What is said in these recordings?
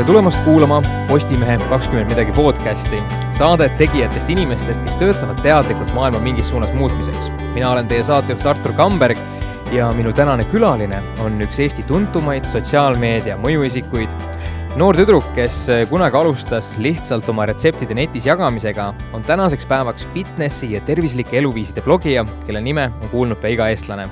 tere tulemast kuulama Postimehe kakskümmend midagi podcasti, saadet tegijatest inimestest, kes töötavad teadlikult maailma mingis suunas muutmiseks. mina olen teie saatejuht Artur Kamberg ja minu tänane külaline on üks Eesti tuntumaid sotsiaalmeedia mõjuisikuid. noor tüdruk, kes kunagi alustas lihtsalt oma retseptide netis jagamisega, on tänaseks päevaks fitnessi ja tervislike eluviiside blogija, kelle nime on kuulnud pea iga eestlane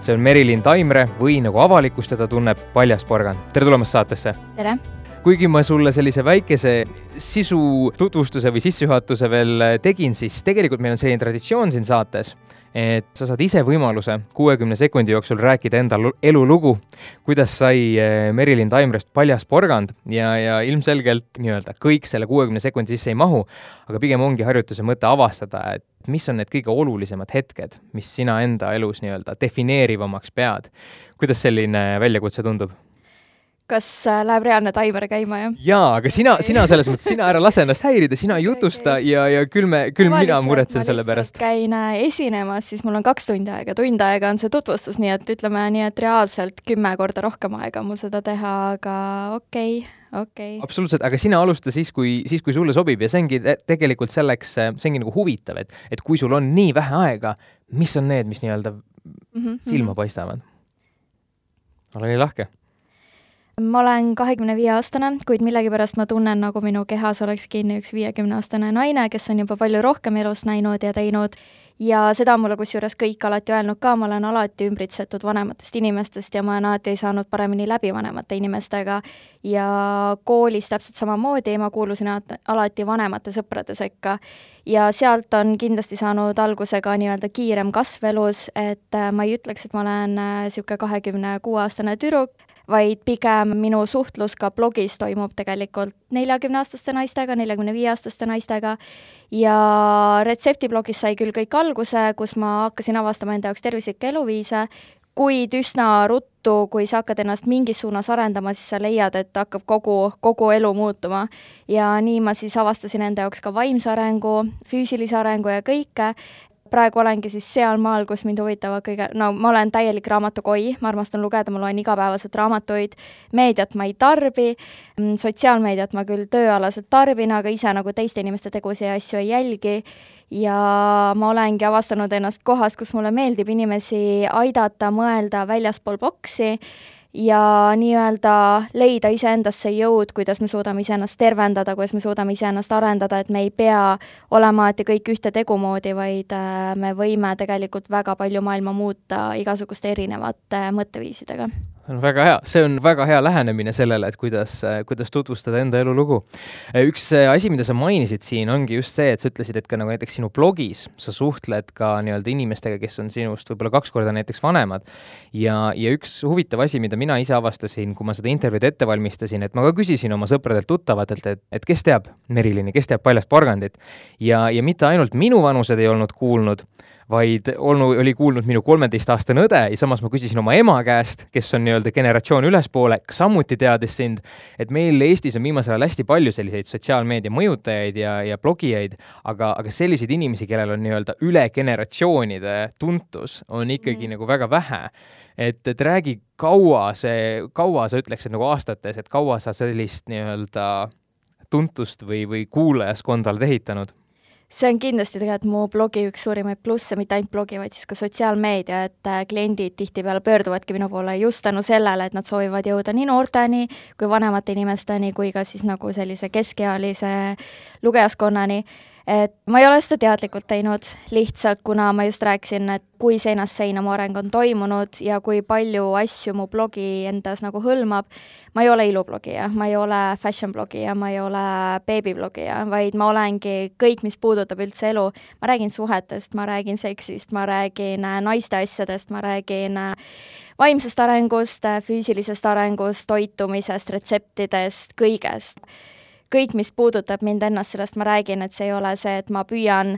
see on Merilin Taimre või nagu avalikkus teda tunneb, Paljas porgand. tere tulemast saatesse! tere! Kuigi ma sulle sellise väikese sisu tutvustuse või sissejuhatuse veel tegin, siis tegelikult meil on selline traditsioon siin saates, et sa saad ise võimaluse kuuekümne sekundi jooksul rääkida enda elulugu, kuidas sai eh, Merilin Taimrest paljas porgand ja, ja ilmselgelt nii-öelda kõik selle kuuekümne sekundi sisse ei mahu, aga pigem ongi harjutuse mõte avastada, et mis on need kõige olulisemad hetked, mis sina enda elus nii-öelda defineerivamaks pead. kuidas selline väljakutse tundub? Kas äh, läheb reaalne taimer käima, jah? jaa, aga sina, sina selles mõttes, sina ära lase ennast häirida, sina jutusta ja, ja küll me, küll mina muretsen selle pärast. käin äh, esinemas, siis mul on kaks tundi aega, tund aega on see tutvustus, nii et ütleme nii, et reaalselt kümme korda rohkem aega on mul seda teha, aga okei okay okei okay.. absoluutselt, aga sina alusta siis, kui, siis kui sulle sobib ja see ongi tegelikult selleks, see ongi nagu huvitav, et, et kui sul on nii vähe aega, mis on need, mis nii-öelda mm -hmm. silma paistavad? ole nii lahke ma olen kahekümne viie aastane, kuid millegipärast ma tunnen, nagu minu kehas oleks kinni üks viiekümne aastane naine, kes on juba palju rohkem elus näinud ja teinud. Ja seda on mulle kusjuures kõik alati öelnud ka, ma olen alati ümbritsetud vanematest inimestest ja ma olen alati saanud paremini läbi vanemate inimestega. Ja koolis täpselt samamoodi, ma kuulusin alati vanemate sõprade sekka. Ja sealt on kindlasti saanud alguse ka nii-öelda kiirem kasv elus, et ma ei ütleks, et ma olen niisugune kahekümne kuue aastane tüdruk, vaid pigem minu suhtlus ka blogis toimub tegelikult neljakümneaastaste naistega, neljakümne viie aastaste naistega ja retseptiblogis sai küll kõik alguse, kus ma hakkasin avastama enda jaoks tervislikke eluviise, kuid üsna ruttu, kui sa hakkad ennast mingis suunas arendama, siis sa leiad, et hakkab kogu, kogu elu muutuma. ja nii ma siis avastasin enda jaoks ka vaimse arengu, füüsilise arengu ja kõike, praegu olengi siis sealmaal, kus mind huvitavad kõige, no ma olen täielik raamatukoi, ma armastan lugeda, ma loen igapäevaselt raamatuid, meediat ma ei tarbi, mm, sotsiaalmeediat ma küll tööalaselt tarbin, aga ise nagu teiste inimeste tegusid ja asju ei jälgi. Ja ma olengi avastanud ennast kohas, kus mulle meeldib inimesi aidata, mõelda väljaspool boksi ja nii-öelda leida iseendasse jõud, kuidas me suudame iseennast tervendada, kuidas me suudame iseennast arendada, et me ei pea olema alati kõik ühte tegumoodi, vaid äh, me võime tegelikult väga palju maailma muuta igasuguste erinevate mõtteviisidega on väga hea, see on väga hea lähenemine sellele, et kuidas, kuidas tutvustada enda elulugu. üks asi, mida sa mainisid siin, ongi just see, et sa ütlesid, et ka nagu näiteks sinu blogis sa suhtled ka nii-öelda inimestega, kes on sinust võib-olla kaks korda näiteks vanemad. ja, ja üks huvitav asi, mida mina ise avastasin, kui ma seda intervjuud ette valmistasin, et ma ka küsisin oma sõpradelt-tuttavatelt, et, et kes teab Merilini, kes teab Paljast porgandit. ja, ja mitte ainult minu vanused ei olnud kuulnud vaid olnud, oli kuulnud minu kolmeteistaastane õde ja samas ma küsisin oma ema käest, kes on nii-öelda generatsioon ülespoole, samuti teadis sind, et meil Eestis on viimasel ajal hästi palju selliseid sotsiaalmeedia mõjutajaid ja, ja blogijaid, aga, aga selliseid inimesi, kellel on nii-öelda üle generatsioonide tuntus, on ikkagi mm. nagu väga vähe et, et räägi, kaua see, kaua sa ütleksid nagu aastates, et kaua sa sellist nii-öelda tuntust või, või kuulajaskonda oled ehitanud? See on kindlasti tegelikult mu blogi üks suurimaid plusse, mitte ainult blogi, vaid siis ka sotsiaalmeedia, et äh, kliendid tihtipeale pöörduvadki minu poole just tänu sellele, et nad soovivad jõuda nii noorteni kui vanemate inimesteni kui ka siis nagu sellise keskealise lugejaskonnani et ma ei ole seda teadlikult teinud, lihtsalt kuna ma just rääkisin, et kui seinast seina mu areng on toimunud ja kui palju asju mu blogi endas nagu hõlmab, ma ei ole ilublogija, ma ei ole fashion blogija, ma ei ole beebiblogija, vaid ma olengi kõik, mis puudutab üldse elu, ma räägin suhetest, ma räägin seksist, ma räägin äh, naiste asjadest, ma räägin äh, vaimsest arengust, äh, füüsilisest arengust, toitumisest, retseptidest, kõigest kõik, mis puudutab mind ennast, sellest ma räägin, et see ei ole see, et ma püüan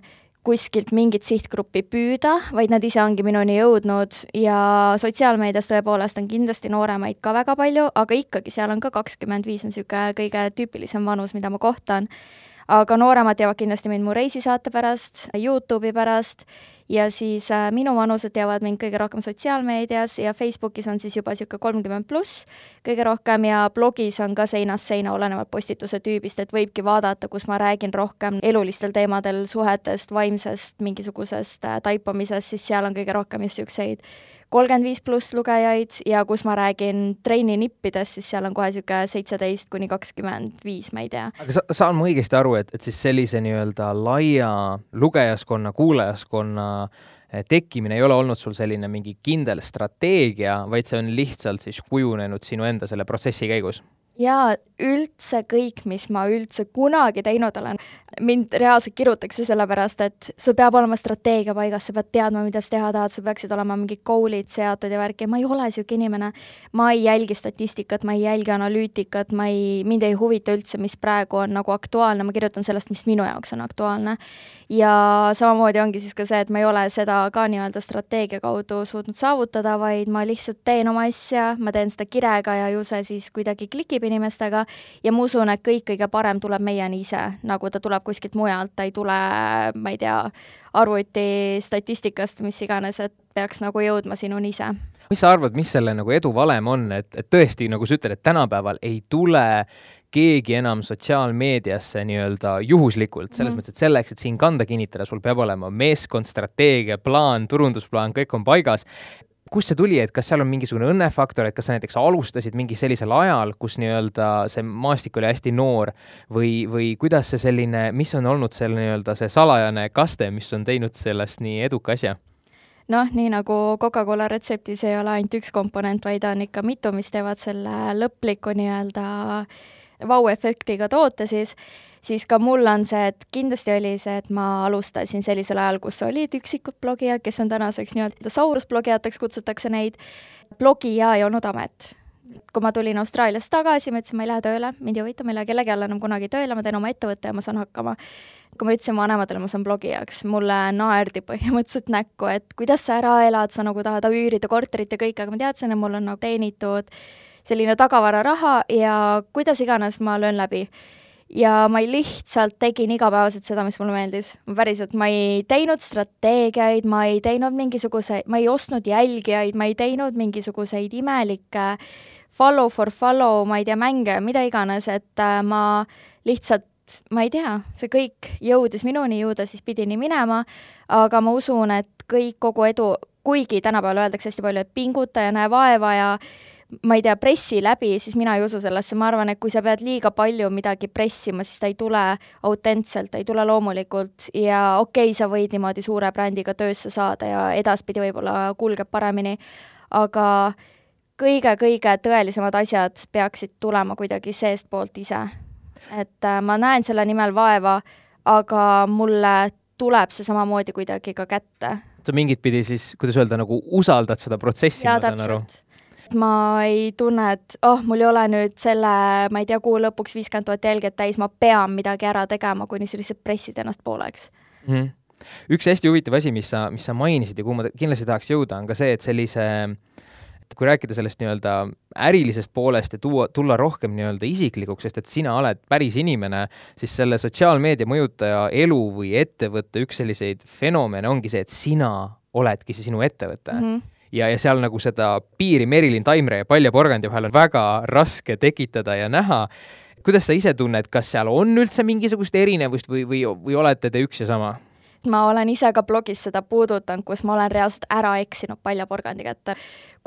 kuskilt mingit sihtgruppi püüda, vaid nad ise ongi minuni jõudnud ja sotsiaalmeedias tõepoolest on kindlasti nooremaid ka väga palju, aga ikkagi seal on ka kakskümmend viis on niisugune kõige tüüpilisem vanus, mida ma kohtan. Aga nooremad teavad kindlasti mind mu reisisaate pärast, Youtube'i pärast ja siis äh, minu vanused teavad mind kõige rohkem sotsiaalmeedias ja Facebookis on siis juba niisugune kolmkümmend pluss kõige rohkem ja blogis on ka seinast seina, olenevalt postituse tüübist, et võibki vaadata, kus ma räägin rohkem elulistel teemadel, suhetest, vaimsest, mingisugusest äh, taipamisest, siis seal on kõige rohkem just niisuguseid kolmkümmend viis pluss lugejaid ja kus ma räägin trenni nippidest, siis seal on kohe niisugune seitseteist kuni kakskümmend viis, ma ei tea. aga sa, saan ma õigesti aru, et, et siis sellise nii-öelda laia lugejaskonna, kuulajaskonna eh, tekkimine ei ole olnud sul selline mingi kindel strateegia, vaid see on lihtsalt siis kujunenud sinu enda selle protsessi käigus? jaa, üldse kõik, mis ma üldse kunagi teinud olen, mind reaalselt kirutakse sellepärast, et sul peab olema strateegia paigas, sa pead teadma, mida sa teha tahad, sul peaksid olema mingid goal'id seatud ja värki, ma ei ole niisugune inimene. ma ei jälgi statistikat, ma ei jälgi analüütikat, ma ei, mind ei huvita üldse, mis praegu on nagu aktuaalne, ma kirjutan sellest, mis minu jaoks on aktuaalne. ja samamoodi ongi siis ka see, et ma ei ole seda ka nii-öelda strateegia kaudu suutnud saavutada, vaid ma lihtsalt teen oma asja, ma teen seda kirega ja ju see siis kuidagi klikib inimestega ja ma usun, et kõik kõige parem tuleb meieni ise, nagu ta tuleb kuskilt mujalt, ta ei tule, ma ei tea, arvuti statistikast, mis iganes, et peaks nagu jõudma sinuni ise. mis sa arvad, mis selle nagu edu valem on, et, et tõesti, nagu sa ütled, et tänapäeval ei tule keegi enam sotsiaalmeediasse nii-öelda juhuslikult, selles mm mõttes, et selleks, et siin kanda kinnitada, sul peab olema meeskond, strateegia, plaan, turundusplaan, kõik on paigas kust see tuli, et kas seal on mingisugune õnnefaktor, et kas sa näiteks alustasid mingi sellisel ajal, kus nii-öelda see maastik oli hästi noor või, või kuidas see selline, mis on olnud selle nii-öelda see salajane kaste, mis on teinud sellest nii eduka asja? noh, nii nagu Coca-Cola retseptis ei ole ainult üks komponent, vaid on ikka mitu, mis teevad selle lõpliku nii-öelda vau-efektiga toote siis siis ka mul on see, et kindlasti oli see, et ma alustasin sellisel ajal, kus olid üksikud blogijad, kes on tänaseks nii-öelda saurusblogijateks kutsutakse neid, blogija ei olnud amet. Kui ma tulin Austraaliast tagasi, ma ütlesin, ma ei lähe tööle, mind ei huvita, ma ei lähe kellegi alla enam kunagi tööle, ma teen oma ettevõtte ja ma saan hakkama. kui ma ütlesin vanematele, ma saan blogijaks, mulle naerdi põhimõtteliselt näkku, et kuidas sa ära elad, sa nagu tahad üürida korterit ja kõike, aga ma teadsin, et mul on nagu teenitud selline tagavararaha ja kuidas iganes ma löön läbi ja ma lihtsalt tegin igapäevaselt seda, mis mulle meeldis. päriselt, ma ei teinud strateegiaid, ma ei teinud mingisuguseid, ma ei ostnud jälgijaid, ma ei teinud mingisuguseid imelikke follow for follow, ma ei tea, mänge, mida iganes, et äh, ma lihtsalt ma ei tea, see kõik jõudis minuni, ju ta siis pidi nii minema, aga ma usun, et kõik, kogu edu, kuigi tänapäeval öeldakse hästi palju, et pinguta ja näe vaeva ja ma ei tea, pressi läbi, siis mina ei usu sellesse, ma arvan, et kui sa pead liiga palju midagi pressima, siis ta ei tule autentselt, ta ei tule loomulikult ja okei okay,, sa võid niimoodi suure brändiga töösse saada ja edaspidi võib-olla kulgeb paremini, aga kõige-kõige tõelisemad asjad peaksid tulema kuidagi seestpoolt ise. et äh, ma näen selle nimel vaeva, aga mulle tuleb see samamoodi kuidagi ka kätte. sa mingit pidi siis, kuidas öelda, nagu usaldad seda protsessi, ma saan aru? Ma ei tunne, et oh, mul ei ole nüüd selle, ma ei tea, kuu lõpuks viiskümmend tuhat jälgijat täis, ma pean midagi ära tegema, kuni sa lihtsalt pressid ennast pooleks mm. -hmm. üks hästi huvitav asi, mis sa, mis sa mainisid ja kuhu ma kindlasti tahaks jõuda, on ka see, et sellise et kui rääkida sellest nii-öelda ärilisest poolest ja tuua, tulla rohkem nii-öelda isiklikuks, sest et sina oled päris inimene, siis selle sotsiaalmeedia mõjutaja elu või ettevõtte üks selliseid fenomene ongi see, et sina oledki see sinu ettevõte mm. -hmm ja, ja seal nagu seda piiri Merilin Taimre ja Palja Porgandi vahel on väga raske tekitada ja näha. kuidas sa ise tunned, kas seal on üldse mingisugust erinevust või, või, või olete te üks ja sama? Ma olen ise ka blogis seda puudutanud, kus ma olen reaalselt ära eksinud paljaporgandi kätte,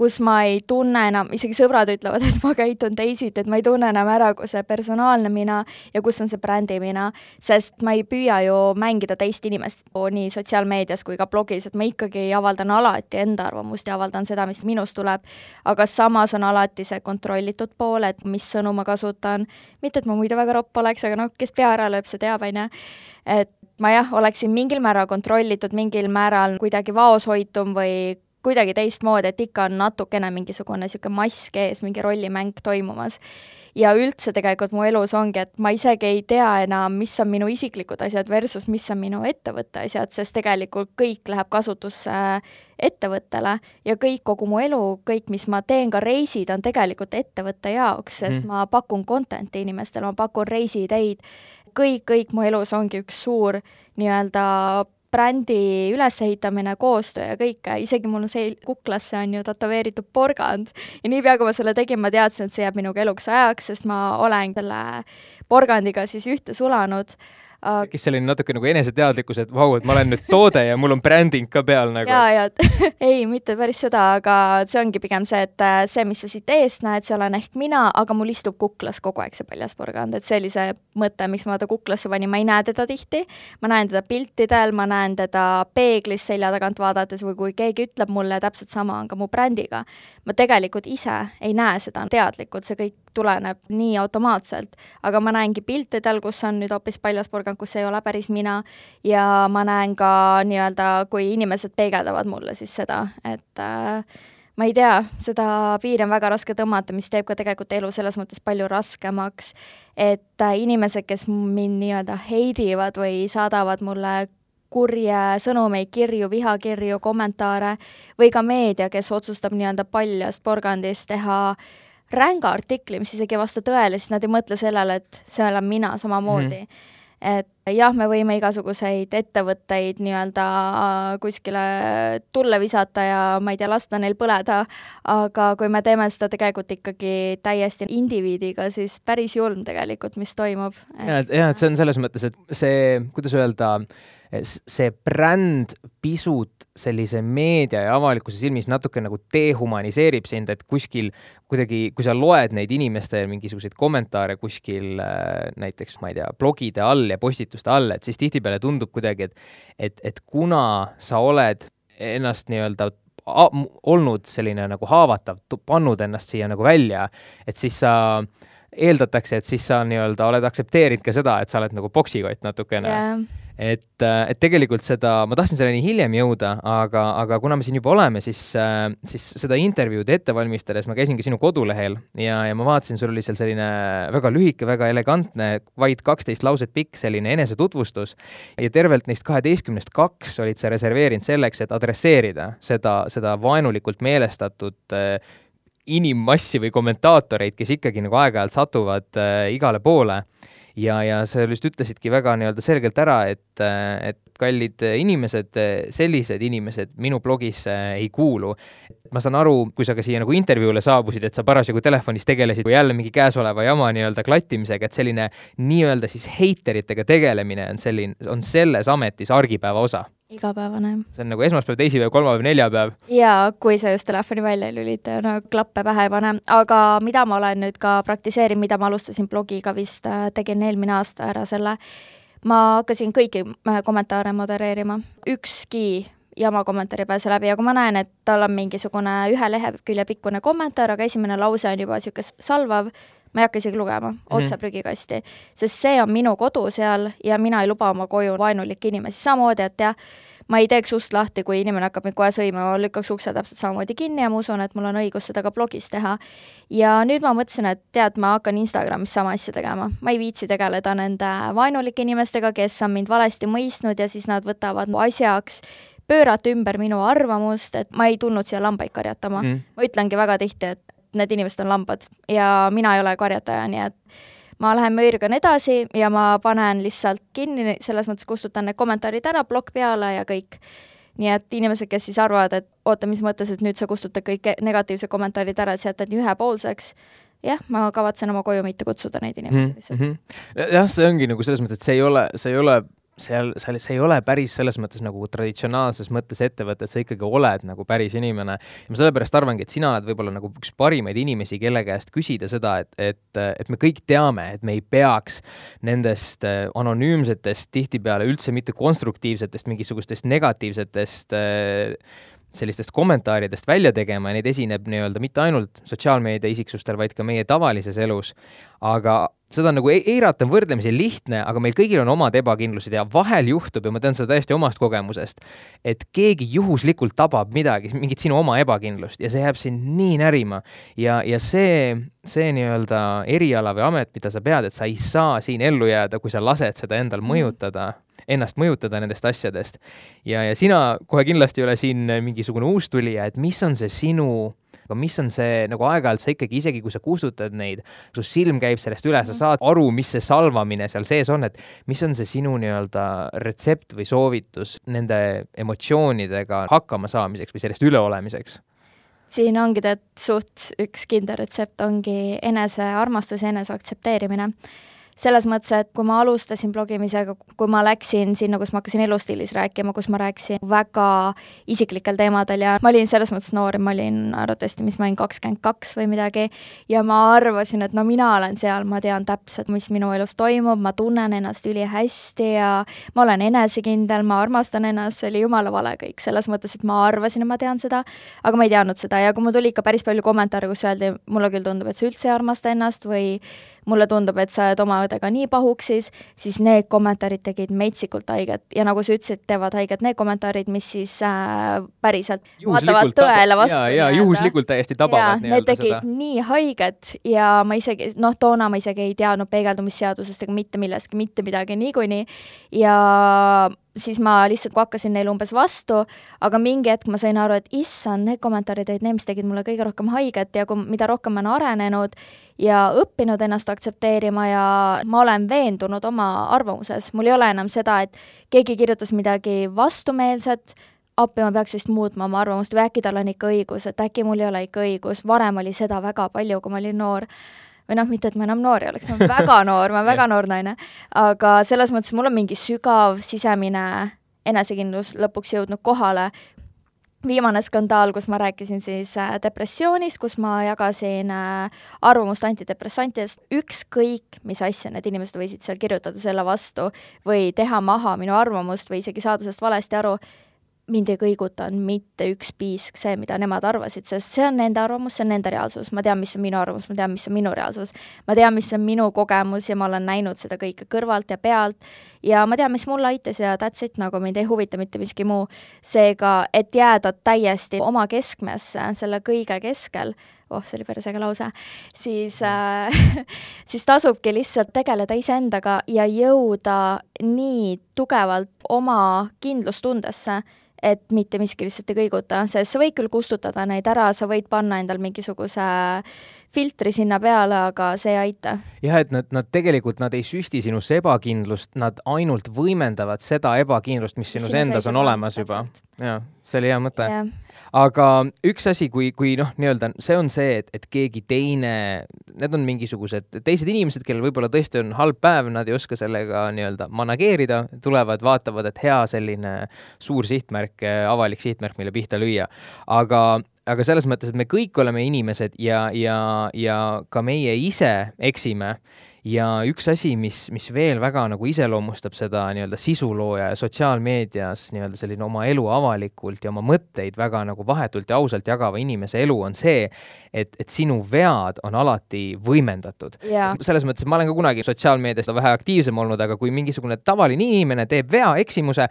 kus ma ei tunne enam, isegi sõbrad ütlevad, et ma käitun teisiti, et ma ei tunne enam ära, kus see personaalne mina ja kus on see brändi mina, sest ma ei püüa ju mängida teist inimest nii sotsiaalmeedias kui ka blogis, et ma ikkagi avaldan alati enda arvamust ja avaldan seda, mis minust tuleb, aga samas on alati see kontrollitud pool, et mis sõnu ma kasutan, mitte et ma muidu väga ropp oleks, aga noh, kes pea ära lööb, see teab, on ju, et ma jah, oleksin mingil määral kontrollitud, mingil määral kuidagi vaoshoitum või kuidagi teistmoodi, et ikka on natukene mingisugune niisugune mask ees, mingi rollimäng toimumas. ja üldse tegelikult mu elus ongi, et ma isegi ei tea enam, mis on minu isiklikud asjad versus mis on minu ettevõtte asjad, sest tegelikult kõik läheb kasutusse ettevõttele ja kõik, kogu mu elu, kõik, mis ma teen, ka reisid, on tegelikult ettevõtte jaoks, sest mm. ma pakun content'i inimestele, ma pakun reisiideid kõik, kõik mu elus ongi üks suur nii-öelda brändi ülesehitamine, koostöö ja kõike, isegi mul see kuklasse on ju tätoveeritud porgand. Ja niipea, kui ma selle tegin, ma teadsin, et see jääb minuga eluks ajaks, sest ma olen selle porgandiga siis ühte sulanud tekkis selline natuke nagu eneseteadlikkus, et vau, et ma olen nüüd toode ja mul on bränding ka peal nagu. ja, ja ei, mitte päris seda, aga see ongi pigem see, et äh, see, mis sa siit eest näed, see olen ehk mina, aga mul istub kuklas kogu aeg see paljas porgand, et see oli see mõte, miks ma ta kuklasse panin, ma ei näe teda tihti, ma näen teda piltidel, ma näen teda peeglis selja tagant vaadates või kui keegi ütleb mulle, täpselt sama on ka mu brändiga. ma tegelikult ise ei näe seda teadlikult, see kõik tuleneb nii automaatselt, aga ma näengi piltidel, kus on nüüd hoopis paljas porgand, kus ei ole päris mina, ja ma näen ka nii-öelda, kui inimesed peegeldavad mulle siis seda, et äh, ma ei tea, seda piiri on väga raske tõmmata, mis teeb ka tegelikult elu selles mõttes palju raskemaks, et äh, inimesed, kes mind nii-öelda heidivad või saadavad mulle kurje sõnumeid, kirju, vihakirju, kommentaare või ka meedia, kes otsustab nii-öelda paljast porgandist teha ränga artikli, mis isegi ei vasta tõele, siis nad ei mõtle sellele, et see olen mina samamoodi. Mm. -hmm et jah, me võime igasuguseid ettevõtteid nii-öelda äh, kuskile tulle visata ja ma ei tea, lasta neil põleda, aga kui me teeme seda tegelikult ikkagi täiesti indiviidiga, siis päris julm tegelikult, mis toimub. ja, et jah, et see on selles mõttes, et see, kuidas öelda, see bränd pisut sellise meedia ja avalikkuse silmis natuke nagu dehumaniseerib sind, et kuskil kuidagi, kui sa loed neid inimeste mingisuguseid kommentaare kuskil äh, näiteks, ma ei tea, blogide all ja postituste all, et siis tihtipeale tundub kuidagi, et et, et kuna sa oled ennast nii-öelda olnud selline nagu haavatav, pannud ennast siia nagu välja, et siis sa eeldatakse, et siis sa nii-öelda oled aktsepteerinud ka seda, et sa oled nagu poksikott natukene. Yeah et, äh, et tegelikult seda, ma tahtsin selleni hiljem jõuda, aga, aga kuna me siin juba oleme, siis, äh, siis seda intervjuud ette valmistades ma käisin ka sinu kodulehel ja, ja ma vaatasin, sul oli seal selline väga lühike, väga elegantne, vaid kaksteist lauset pikk selline enesetutvustus ja tervelt neist kaheteistkümnest kaks olid sa reserveerinud selleks, et adresseerida seda, seda vaenulikult meelestatud äh, inimmassi või kommentaatoreid, kes ikkagi nagu aeg-ajalt satuvad äh, igale poole ja, ja sa just ütlesidki väga nii-öelda selgelt ära, et, et kallid inimesed, sellised inimesed minu blogisse ei kuulu. ma saan aru, kui sa ka siia nagu intervjuule saabusid, et sa parasjagu telefonis tegelesid jälle mingi käesoleva jama nii-öelda klattimisega, et selline nii-öelda siis heiteritega tegelemine on selline, on selles ametis argipäeva osa igapäevane. see on nagu esmaspäev, teisipäev, kolmapäev, neljapäev? jaa, kui sa just telefoni välja ei lülita ja no klappe pähe ei pane, aga mida ma olen nüüd ka praktiseerinud, mida ma alustasin blogiga vist, äh, tegin eelmine aasta ära selle, ma hakkasin kõiki äh, kommentaare modereerima, ükski jama kommentaar ei pääse läbi ja kui ma näen, et tal on mingisugune ühe lehekülje pikkune kommentaar, aga esimene lause on juba niisugune salvav, ma ei hakka isegi lugema, otse mm prügikasti. sest see on minu kodu seal ja mina ei luba oma koju vaenulikke inimesi, samamoodi, et jah, ma ei teeks ust lahti, kui inimene hakkab mind kohe sõimama, lükkaks ukse täpselt samamoodi kinni ja ma usun, et mul on õigus seda ka blogis teha. ja nüüd ma mõtlesin, et tead, ma hakkan Instagramis sama asja tegema, ma ei viitsi tegeleda nende vaenulike inimestega, kes on mind valesti mõistnud ja siis nad võtavad mu asjaks pöörata ümber minu arvamust, et ma ei tulnud siia lambaid karjatama mm.. ma ütlengi väga tihti, et need inimesed on lambad ja mina ei ole karjataja, nii et ma lähen möirgan edasi ja ma panen lihtsalt kinni, selles mõttes kustutan need kommentaarid ära, plokk peale ja kõik. nii et inimesed, kes siis arvavad, et oota, mis mõttes, et nüüd sa kustutad kõik negatiivsed kommentaarid ära, et sa jätad nii ühepoolseks, jah, ma kavatsen oma koju mitte kutsuda neid inimesi lihtsalt mm. -hmm. jah, see ongi nagu selles mõttes, et see ei ole, see ei ole seal, seal, see ei ole päris selles mõttes nagu traditsionaalses mõttes ettevõte, et sa ikkagi oled nagu päris inimene. ja ma sellepärast arvangi, et sina oled võib-olla nagu üks parimaid inimesi, kelle käest küsida seda, et, et, et me kõik teame, et me ei peaks nendest äh, anonüümsetest, tihtipeale üldse mitte konstruktiivsetest, mingisugustest negatiivsetest äh, sellistest kommentaaridest välja tegema ja neid esineb nii-öelda mitte ainult sotsiaalmeedia isiksustel, vaid ka meie tavalises elus. aga seda nagu eirata on võrdlemisi lihtne, aga meil kõigil on omad ebakindlused ja vahel juhtub ja ma tean seda täiesti omast kogemusest, et keegi juhuslikult tabab midagi, mingit sinu oma ebakindlust ja see jääb sind nii närima. ja, ja see, see nii-öelda eriala või amet, mida sa pead, et sa ei saa siin ellu jääda, kui sa lased seda endal mhm. mõjutada ennast mõjutada nendest asjadest. ja, ja sina kohe kindlasti ei ole siin mingisugune uustulija, et mis on see sinu aga mis on see nagu aeg-ajalt sa ikkagi, isegi kui sa kustutad neid, su silm käib sellest üle, sa mhm. saad aru, mis see salvamine seal sees on, et mis on see sinu nii-öelda retsept või soovitus nende emotsioonidega hakkama saamiseks või sellest üleolemiseks? siin ongi tead suht üks kindel retsept ongi enesearmastus ja eneseaktsepteerimine selles mõttes, et kui ma alustasin blogimisega, kui ma läksin sinna, kus ma hakkasin elustiilis rääkima, kus ma rääkisin väga isiklikel teemadel ja ma olin selles mõttes noor, ma olin arvatavasti, mis ma olin, kakskümmend kaks või midagi, ja ma arvasin, et no mina olen seal, ma tean täpselt, mis minu elus toimub, ma tunnen ennast ülihästi ja ma olen enesekindel, ma armastan ennast, see oli jumala vale kõik, selles mõttes, et ma arvasin, et ma tean seda, aga ma ei teadnud seda. Ja kui mul tuli ikka päris palju kommentaare, kus öeldi, mulle küll tundub, et sa üldse ei armasta ennast või mulle tundub, et sa oled oma õdega nii pahuksis, siis need kommentaarid tegid metsikult haiget ja nagu sa ütlesid, teevad haiget need kommentaarid, mis siis äh, päriselt vaatavad tõele vastu. ja, ja juhuslikult täiesti tabavad nii-öelda seda. Need tegid nii haiget ja ma isegi, noh, toona ma isegi ei teadnud peegeldumisseadusest ega mitte millestki, mitte midagi niikuinii ja siis ma lihtsalt hakkasin neile umbes vastu, aga mingi hetk ma sain aru, et issand, need kommentaarid olid need, mis tegid mulle kõige rohkem haiget ja kui, mida rohkem ma olen arenenud ja õppinud ennast aktsepteerima ja ma olen veendunud oma arvamuses, mul ei ole enam seda, et keegi kirjutas midagi vastumeelset, appi ma peaks vist muutma oma arvamust või äkki tal on ikka õigus, et äkki mul ei ole ikka õigus, varem oli seda väga palju, kui ma olin noor või noh, mitte et ma enam noor ei oleks, ma olen väga noor, ma olen väga noor naine, aga selles mõttes mul on mingi sügav sisemine enesekindlus lõpuks jõudnud kohale. viimane skandaal, kus ma rääkisin siis äh, depressioonist, kus ma jagasin äh, arvamust antidepressantidest, ükskõik mis asja need inimesed võisid seal kirjutada selle vastu või teha maha minu arvamust või isegi saada sellest valesti aru, mind ei kõigutanud mitte üks piisk see, mida nemad arvasid, sest see on nende arvamus, see on nende reaalsus, ma tean, mis on minu arvamus, ma tean, mis on minu reaalsus. ma tean, mis on minu kogemus ja ma olen näinud seda kõike kõrvalt ja pealt ja ma tean, mis mulle aitas ja that's it, nagu mind ei huvita mitte miski muu. seega, et jääda täiesti oma keskmesse, selle kõige keskel, oh, see oli päris äge lause, siis äh, siis tasubki lihtsalt tegeleda iseendaga ja jõuda nii tugevalt oma kindlustundesse et mitte miski lihtsalt ei kõiguta, sest sa võid küll kustutada neid ära, sa võid panna endal mingisuguse filtri sinna peale, aga see ei aita. jah, et nad, nad tegelikult, nad ei süsti sinusse ebakindlust, nad ainult võimendavad seda ebakindlust, mis sinus Sinu endas on olemas juba. jaa, see oli hea mõte aga üks asi, kui, kui noh, nii-öelda see on see, et, et keegi teine, need on mingisugused teised inimesed, kellel võib-olla tõesti on halb päev, nad ei oska sellega nii-öelda manageerida, tulevad, vaatavad, et hea selline suur sihtmärk, avalik sihtmärk, mille pihta lüüa. aga aga selles mõttes, et me kõik oleme inimesed ja, ja, ja ka meie ise eksime. Ja üks asi, mis, mis veel väga nagu iseloomustab seda nii-öelda sisulooja ja sotsiaalmeedias nii-öelda selline oma elu avalikult ja oma mõtteid väga nagu vahetult ja ausalt jagava inimese elu on see, et, et sinu vead on alati võimendatud. Yeah.. selles mõttes, et ma olen ka kunagi sotsiaalmeedias vähe aktiivsem olnud, aga kui mingisugune tavaline inimene teeb vea, eksimuse,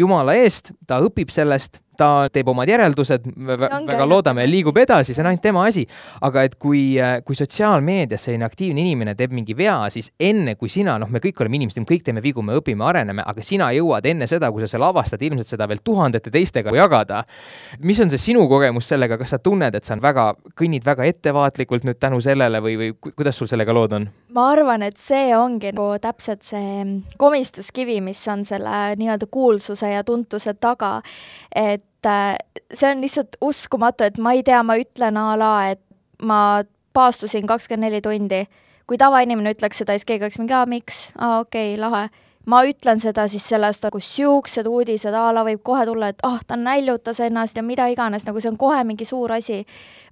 jumala eest, ta õpib sellest, ta teeb omad järeldused, väga loodame, liigub edasi, see on ainult tema asi. aga et kui, kui sotsiaalmeedias selline aktiivne inimene teeb mingi vea, siis enne kui sina, noh, me kõik oleme inimesed, me kõik teeme vigu, me õpime, areneme, aga sina jõuad enne seda, kui sa selle avastad, ilmselt seda veel tuhandete teistega jagada. mis on see sinu kogemus sellega, kas sa tunned, et sa on väga, kõnnid väga ettevaatlikult nüüd tänu sellele või, või kuidas sul sellega lood on? ma arvan, et see ongi nagu täpselt see komistuskivi, mis on selle nii-öelda kuulsuse ja tuntuse taga, et äh, see on lihtsalt uskumatu, et ma ei tea, ma ütlen a la, et ma paastusin kakskümmend neli tundi. kui tavainimene ütleks seda, siis keegi oleks mingi, aa, miks, aa, okei okay,, lahe ma ütlen seda siis sellest, nagu siuksed uudised a la võib kohe tulla, et ah oh,, ta näljutas ennast ja mida iganes, nagu see on kohe mingi suur asi.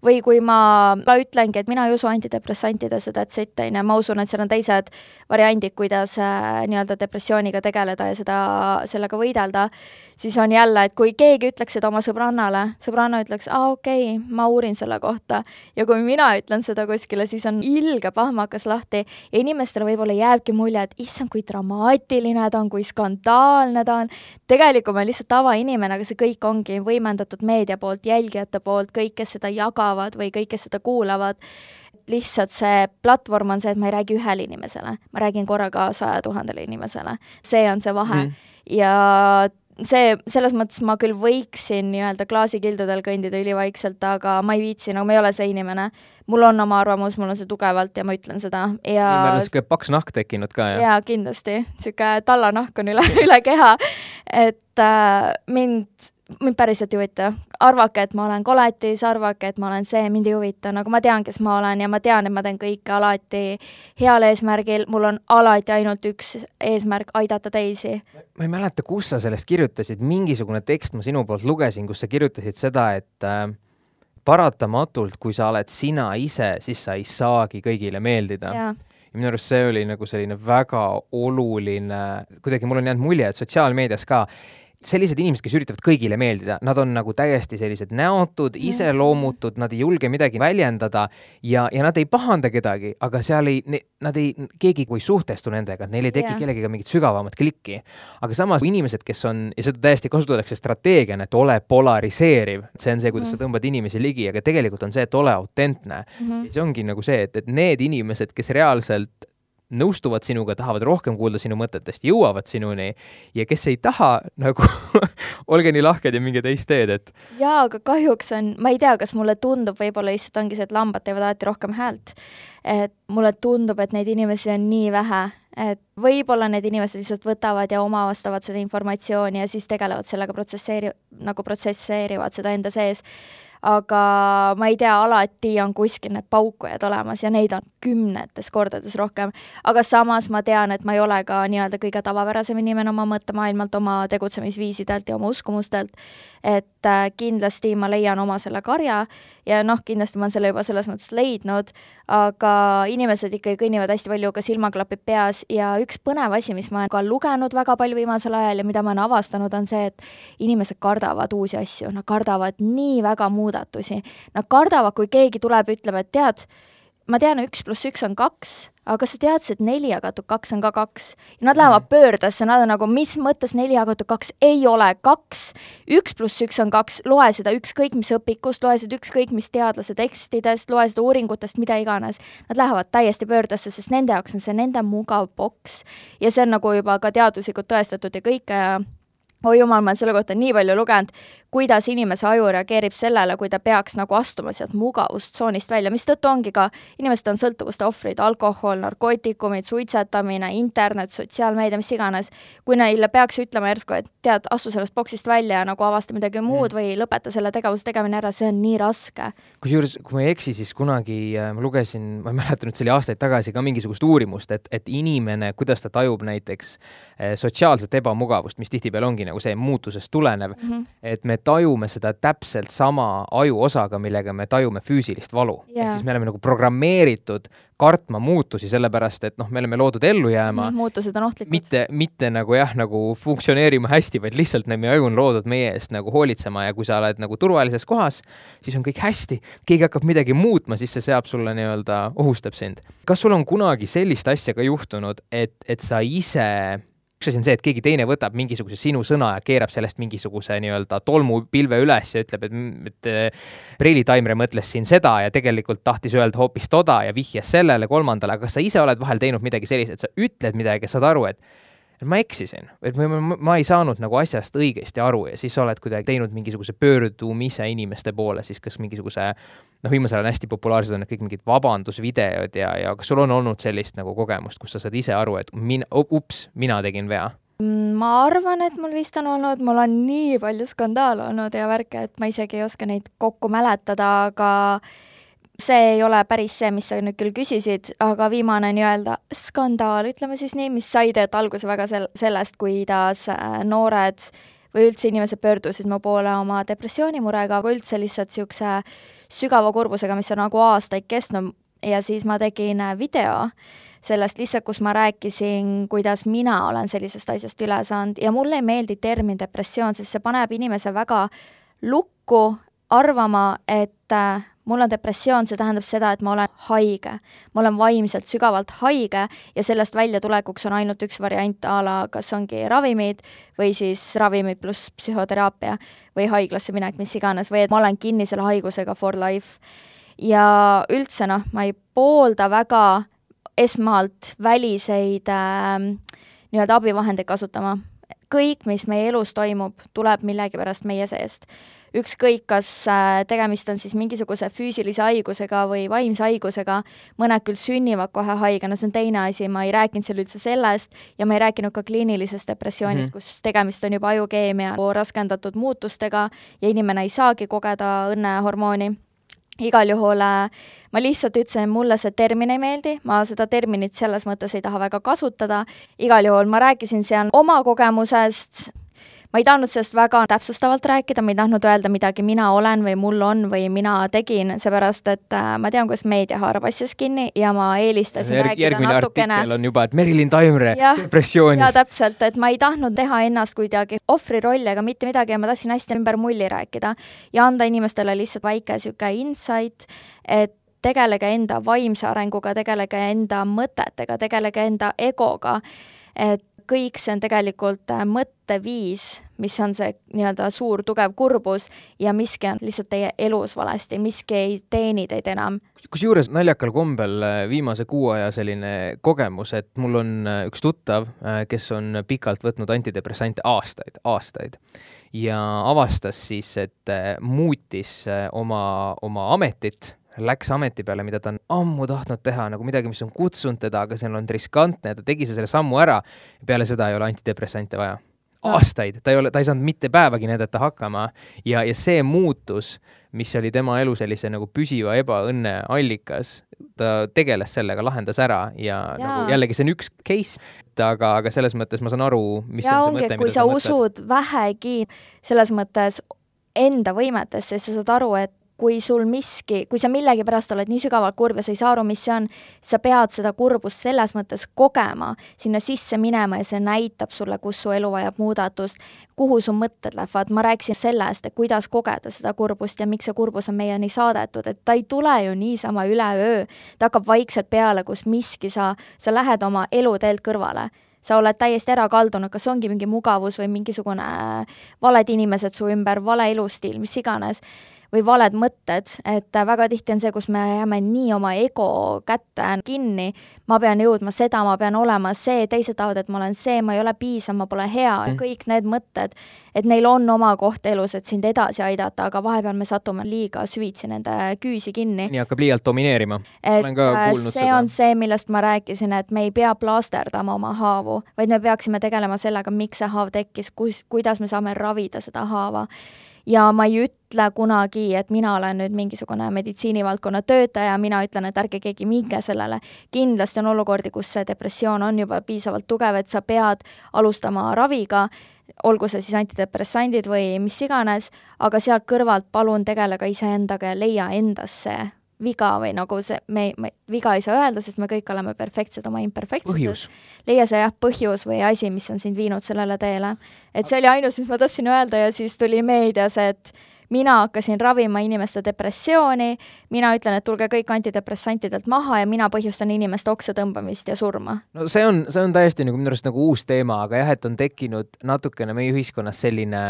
või kui ma, ma ütlengi, et mina ei usu antidepressantidesse, that's it, on ju, ma usun, et seal on teised variandid, kuidas äh, nii-öelda depressiooniga tegeleda ja seda, sellega võidelda, siis on jälle, et kui keegi ütleks seda oma sõbrannale, sõbranna ütleks, aa okei okay,, ma uurin selle kohta. ja kui mina ütlen seda kuskile, siis on ilge pahmakas lahti ja inimestele võib-olla jääbki mulje, et issand, kui dramaatiline traagiline ta on, kui skandaalne ta on. tegelikult ma olen lihtsalt tavainimene, aga see kõik ongi võimendatud meedia poolt, jälgijate poolt, kõik, kes seda jagavad või kõik, kes seda kuulavad lihtsalt see platvorm on see, et ma ei räägi ühele inimesele, ma räägin korraga saja tuhandele inimesele. see on see vahe mm. ja see, selles mõttes ma küll võiksin nii-öelda klaasikildudel kõndida ülivaikselt, aga ma ei viitsi, nagu ma ei ole see inimene. mul on oma arvamus, mul on see tugevalt ja ma ütlen seda ja meil on niisugune paks nahk tekkinud ka, jah? jaa, kindlasti. niisugune tallanahk on üle, üle keha. et äh, mind mind päriselt ei huvita. arvake, et ma olen koletis, arvake, et ma olen see, mind ei huvita, nagu ma tean, kes ma olen ja ma tean, et ma teen kõike alati heal eesmärgil, mul on alati ainult üks eesmärk, aidata teisi. ma ei mäleta, kus sa sellest kirjutasid, mingisugune tekst ma sinu poolt lugesin, kus sa kirjutasid seda, et äh, paratamatult, kui sa oled sina ise, siis sa ei saagi kõigile meeldida. Ja minu arust see oli nagu selline väga oluline, kuidagi mul on jäänud mulje, et sotsiaalmeedias ka sellised inimesed, kes üritavad kõigile meeldida, nad on nagu täiesti sellised näotud, iseloomutud, nad ei julge midagi väljendada ja, ja nad ei pahanda kedagi, aga seal ei, nad ei, keegi ei suhtestu nendega, neil ei teki yeah. kellegagi mingit sügavamat klikki. aga samas inimesed, kes on, ja seda täiesti kasutatakse strateegiana, et ole polariseeriv, see on see, kuidas mm sa tõmbad inimesi ligi, aga tegelikult on see, et ole autentne mm. -hmm. ja see ongi nagu see, et, et need inimesed, kes reaalselt nõustuvad sinuga, tahavad rohkem kuulda sinu mõtetest, jõuavad sinuni ja kes ei taha, nagu olge nii lahked ja minge teist teed, et. jaa, aga kahjuks on, ma ei tea, kas mulle tundub, võib-olla lihtsalt ongi see, et lambad teevad alati rohkem häält. et mulle tundub, et neid inimesi on nii vähe, et võib-olla need inimesed lihtsalt võtavad ja omavastavad seda informatsiooni ja siis tegelevad sellega, protsesseeri-, nagu protsesseerivad seda enda sees aga ma ei tea, alati on kuskil need paukujad olemas ja neid on kümnetes kordades rohkem. aga samas ma tean, et ma ei ole ka nii-öelda kõige tavapärasem inimene oma mõttemaailmalt, oma tegutsemisviisidelt ja oma uskumustelt, et äh, kindlasti ma leian oma selle karja ja noh, kindlasti ma olen selle juba selles mõttes leidnud, aga inimesed ikkagi kõnnivad hästi palju ka silmaklapid peas ja üks põnev asi, mis ma olen ka lugenud väga palju viimasel ajal ja mida ma olen avastanud, on see, et inimesed kardavad uusi asju, nad kardavad nii väga muudatusi. Nad kardavad, kui keegi tuleb, ütleb, et tead, ma tean, üks pluss üks on kaks, aga kas sa teadsid, et neli jagatud kaks on ka kaks? ja nad lähevad mhm. pöördesse, nad on nagu, mis mõttes neli jagatud kaks ei ole kaks, üks pluss üks on kaks, loe seda ükskõik mis õpikust, loe seda ükskõik mis teadlase tekstidest, loe seda uuringutest, mida iganes. Nad lähevad täiesti pöördesse, sest nende jaoks on see nende mugav boks ja see on nagu juba ka teaduslikult tõestatud ja kõike ja oi jumal, ma olen selle kohta nii palju lugenud, kuidas inimese aju reageerib sellele, kui ta peaks nagu astuma sealt mugavustsoonist välja, mistõttu ongi ka, inimesed on sõltuvuste ohvrid, alkohol, narkootikumid, suitsetamine, internet, sotsiaalmeedia, mis iganes. kui neile peaks ütlema järsku, et tead, astu sellest boksist välja ja nagu avasta midagi muud mm. või lõpeta selle tegevuse tegemine ära, see on nii raske. kusjuures, kui ma ei eksi, siis kunagi äh, ma lugesin, ma ei mäleta nüüd, see oli aastaid tagasi ka mingisugust uurimust, et, et inimene, kuidas ta tajub näiteks äh, sotsiaalset ebamugavust, mis tihtipeale ongi nagu see muutusest tulenev mm, -hmm. et me tajume seda täpselt sama ajuosaga, millega me tajume füüsilist valu yeah.. ehk siis me oleme nagu programmeeritud kartma muutusi, sellepärast et noh, me oleme loodud ellu jääma mm,. muutused on ohtlikud. mitte, mitte nagu jah, nagu funktsioneerima hästi, vaid lihtsalt meie aju on loodud meie eest nagu hoolitsema ja kui sa oled nagu turvalises kohas, siis on kõik hästi. keegi hakkab midagi muutma, siis see seab sulle nii-öelda, ohustab sind. kas sul on kunagi sellist asja ka juhtunud, et, et sa ise üks asi on see, et keegi teine võtab mingisuguse sinu sõna ja keerab sellest mingisuguse nii-öelda tolmupilve üles ja ütleb, et, et Reili Taimre mõtles siin seda ja tegelikult tahtis öelda hoopis toda ja vihjas sellele kolmandale, aga kas sa ise oled vahel teinud midagi sellist, et sa ütled midagi ja saad aru, et et ma eksisin, et ma, ma, ma ei saanud nagu asjast õigesti aru ja siis sa oled kuidagi teinud mingisuguse pöördumise inimeste poole, siis kas mingisuguse noh, viimasel ajal hästi populaarsed on need kõik mingid vabandusvideod ja, ja kas sul on olnud sellist nagu kogemust, kus sa saad ise aru, et min-, ups, mina tegin vea? ma arvan, et mul vist on olnud, mul on nii palju skandaale olnud ja värke, et ma isegi ei oska neid kokku mäletada, aga see ei ole päris see, mis sa nüüd küll küsisid, aga viimane nii-öelda skandaal, ütleme siis nii, mis sai tegelikult alguse väga sel-, sellest, kuidas äh, noored või üldse inimesed pöördusid mu poole oma depressioonimurega, aga üldse lihtsalt niisuguse sügava kurbusega, mis on nagu aastaid kestnud. Ja siis ma tegin äh, video sellest lihtsalt, kus ma rääkisin, kuidas mina olen sellisest asjast üle saanud. Ja mulle ei meeldi termin depressioon, sest see paneb inimese väga lukku arvama, et äh, mul on depressioon, see tähendab seda, et ma olen haige. ma olen vaimselt sügavalt haige ja sellest väljatulekuks on ainult üks variant a la kas ongi ravimid või siis ravimid pluss psühhoteraapia või haiglasse minek, mis iganes, või et ma olen kinni selle haigusega for life. ja üldse noh, ma ei poolda väga esmalt väliseid äh, nii-öelda abivahendeid kasutama kõik, mis meie elus toimub, tuleb millegipärast meie seest ükskõik, kas äh, tegemist on siis mingisuguse füüsilise haigusega või vaimse haigusega, mõned küll sünnivad kohe haigena, see on teine asi, ma ei rääkinud seal üldse sellest ja ma ei rääkinud ka kliinilisest depressioonist mm, -hmm. kus tegemist on juba ajukeemia raskendatud muutustega ja inimene ei saagi kogeda õnnehormooni igal juhul äh, ma lihtsalt ütlesin, et mulle see termin ei meeldi, ma seda terminit selles mõttes ei taha väga kasutada, igal juhul ma rääkisin seal oma kogemusest, ma ei tahtnud sellest väga täpsustavalt rääkida, ma ei tahtnud öelda midagi mina olen või mul on või mina tegin, seepärast et äh, ma tean, kuidas meedia haarab asjast kinni ja ma eelistasin Järg, rääkida järgmine natukene artikkel on juba, et Merilin Taimre depressioonist. jaa, täpselt, et ma ei tahtnud teha ennast kuidagi ohvri rolli ega mitte midagi ja ma tahtsin hästi ümber mulli rääkida ja anda inimestele lihtsalt väike niisugune insight, et tegelege enda vaimse arenguga, tegelege enda mõtetega, tegelege enda egoga, et kõik see on tegelikult äh, mõtteviis, mis on see nii-öelda suur tugev kurbus ja miski on lihtsalt teie elus valesti, miski ei teeni teid enam. kusjuures naljakal kombel äh, viimase kuu aja selline kogemus, et mul on äh, üks tuttav, kes on pikalt võtnud antidepressante aastaid, aastaid ja avastas siis, et muutis oma, oma ametit läks ameti peale, mida ta on ammu tahtnud teha, nagu midagi, mis on kutsunud teda, aga see on olnud riskantne, ta tegi selle sammu ära. peale seda ei ole antidepressante vaja. aastaid, ta ei ole, ta ei saanud mitte päevagi näidata hakkama ja, ja see muutus, mis oli tema elu sellise nagu püsiva ebaõnne allikas, ta tegeles sellega, lahendas ära ja, ja. nagu jällegi see on üks case, aga, aga selles mõttes ma saan aru, mis ja on see ongi, mõte, mida sa, sa usud vähegi selles mõttes enda võimetesse, siis sa saad aru, et kui sul miski, kui sa millegipärast oled nii sügavalt kurb ja sa ei saa aru, mis see on, sa pead seda kurbust selles mõttes kogema, sinna sisse minema ja see näitab sulle, kus su elu vajab muudatust, kuhu su mõtted lähevad, ma rääkisin sellest, et kuidas kogeda seda kurbust ja miks see kurbus on meieni saadetud, et ta ei tule ju niisama üleöö, ta hakkab vaikselt peale, kus miski sa, sa lähed oma eluteelt kõrvale. Sa oled täiesti ära kaldunud, kas ongi mingi mugavus või mingisugune valed inimesed su ümber, vale elustiil, mis iganes või valed mõtted, et väga tihti on see, kus me jääme nii oma ego kätte kinni, ma pean jõudma seda, ma pean olema see, teised tahavad, et ma olen see, ma ei ole piisav, ma pole hea mm., kõik need mõtted, et neil on oma koht elus, et sind edasi aidata, aga vahepeal me satume liiga süvitsi nende küüsi kinni. nii hakkab liialt domineerima. et äh, see seda. on see, millest ma rääkisin, et me ei pea plaasterdama oma haavu, vaid me peaksime tegelema sellega, miks see haav tekkis, kus, kuidas me saame ravida seda haava ja ma ei ütle kunagi, et mina olen nüüd mingisugune meditsiinivaldkonna töötaja, mina ütlen, et ärge keegi minge sellele. kindlasti on olukordi, kus see depressioon on juba piisavalt tugev, et sa pead alustama raviga, olgu see siis antidepressandid või mis iganes, aga sealt kõrvalt palun tegele ka iseendaga ja leia endas see viga või nagu see, me, me, viga ei saa öelda, sest me kõik oleme perfektsed oma imperfektsuses. leia see jah, põhjus või asi, mis on sind viinud sellele teele. et see oli ainus, mis ma tahtsin öelda ja siis tuli meedias, et mina hakkasin ravima inimeste depressiooni, mina ütlen, et tulge kõik antidepressantidelt maha ja mina põhjustan inimeste oksa tõmbamist ja surma. no see on, see on täiesti nagu minu arust nagu uus teema, aga jah, et on tekkinud natukene meie ühiskonnas selline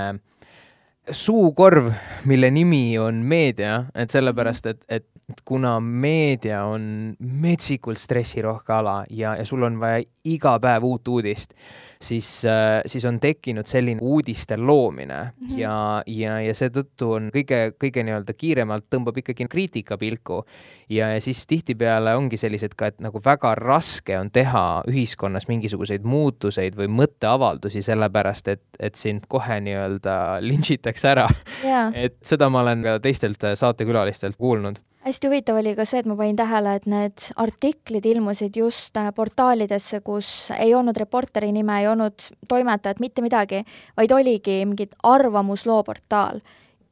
suukorv, mille nimi on meedia, et sellepärast, et, et et kuna meedia on metsikult stressirohke ala ja, ja sul on vaja iga päev uut uudist, siis äh,, siis on tekkinud selline uudiste loomine mm -hmm. ja, ja, ja seetõttu on kõige, kõige nii-öelda kiiremalt tõmbab ikkagi kriitika pilku. Ja, ja siis tihtipeale ongi sellised ka, et nagu väga raske on teha ühiskonnas mingisuguseid muutuseid või mõtteavaldusi, sellepärast et, et sind kohe nii-öelda lintšitakse ära. Yeah.. et seda ma olen ka teistelt saatekülalistelt kuulnud. Hästi huvitav oli ka see, et ma panin tähele, et need artiklid ilmusid just äh, portaalidesse, kus ei olnud reporteri nime, ei olnud toimetajat, mitte midagi, vaid oligi mingi arvamusloo portaal.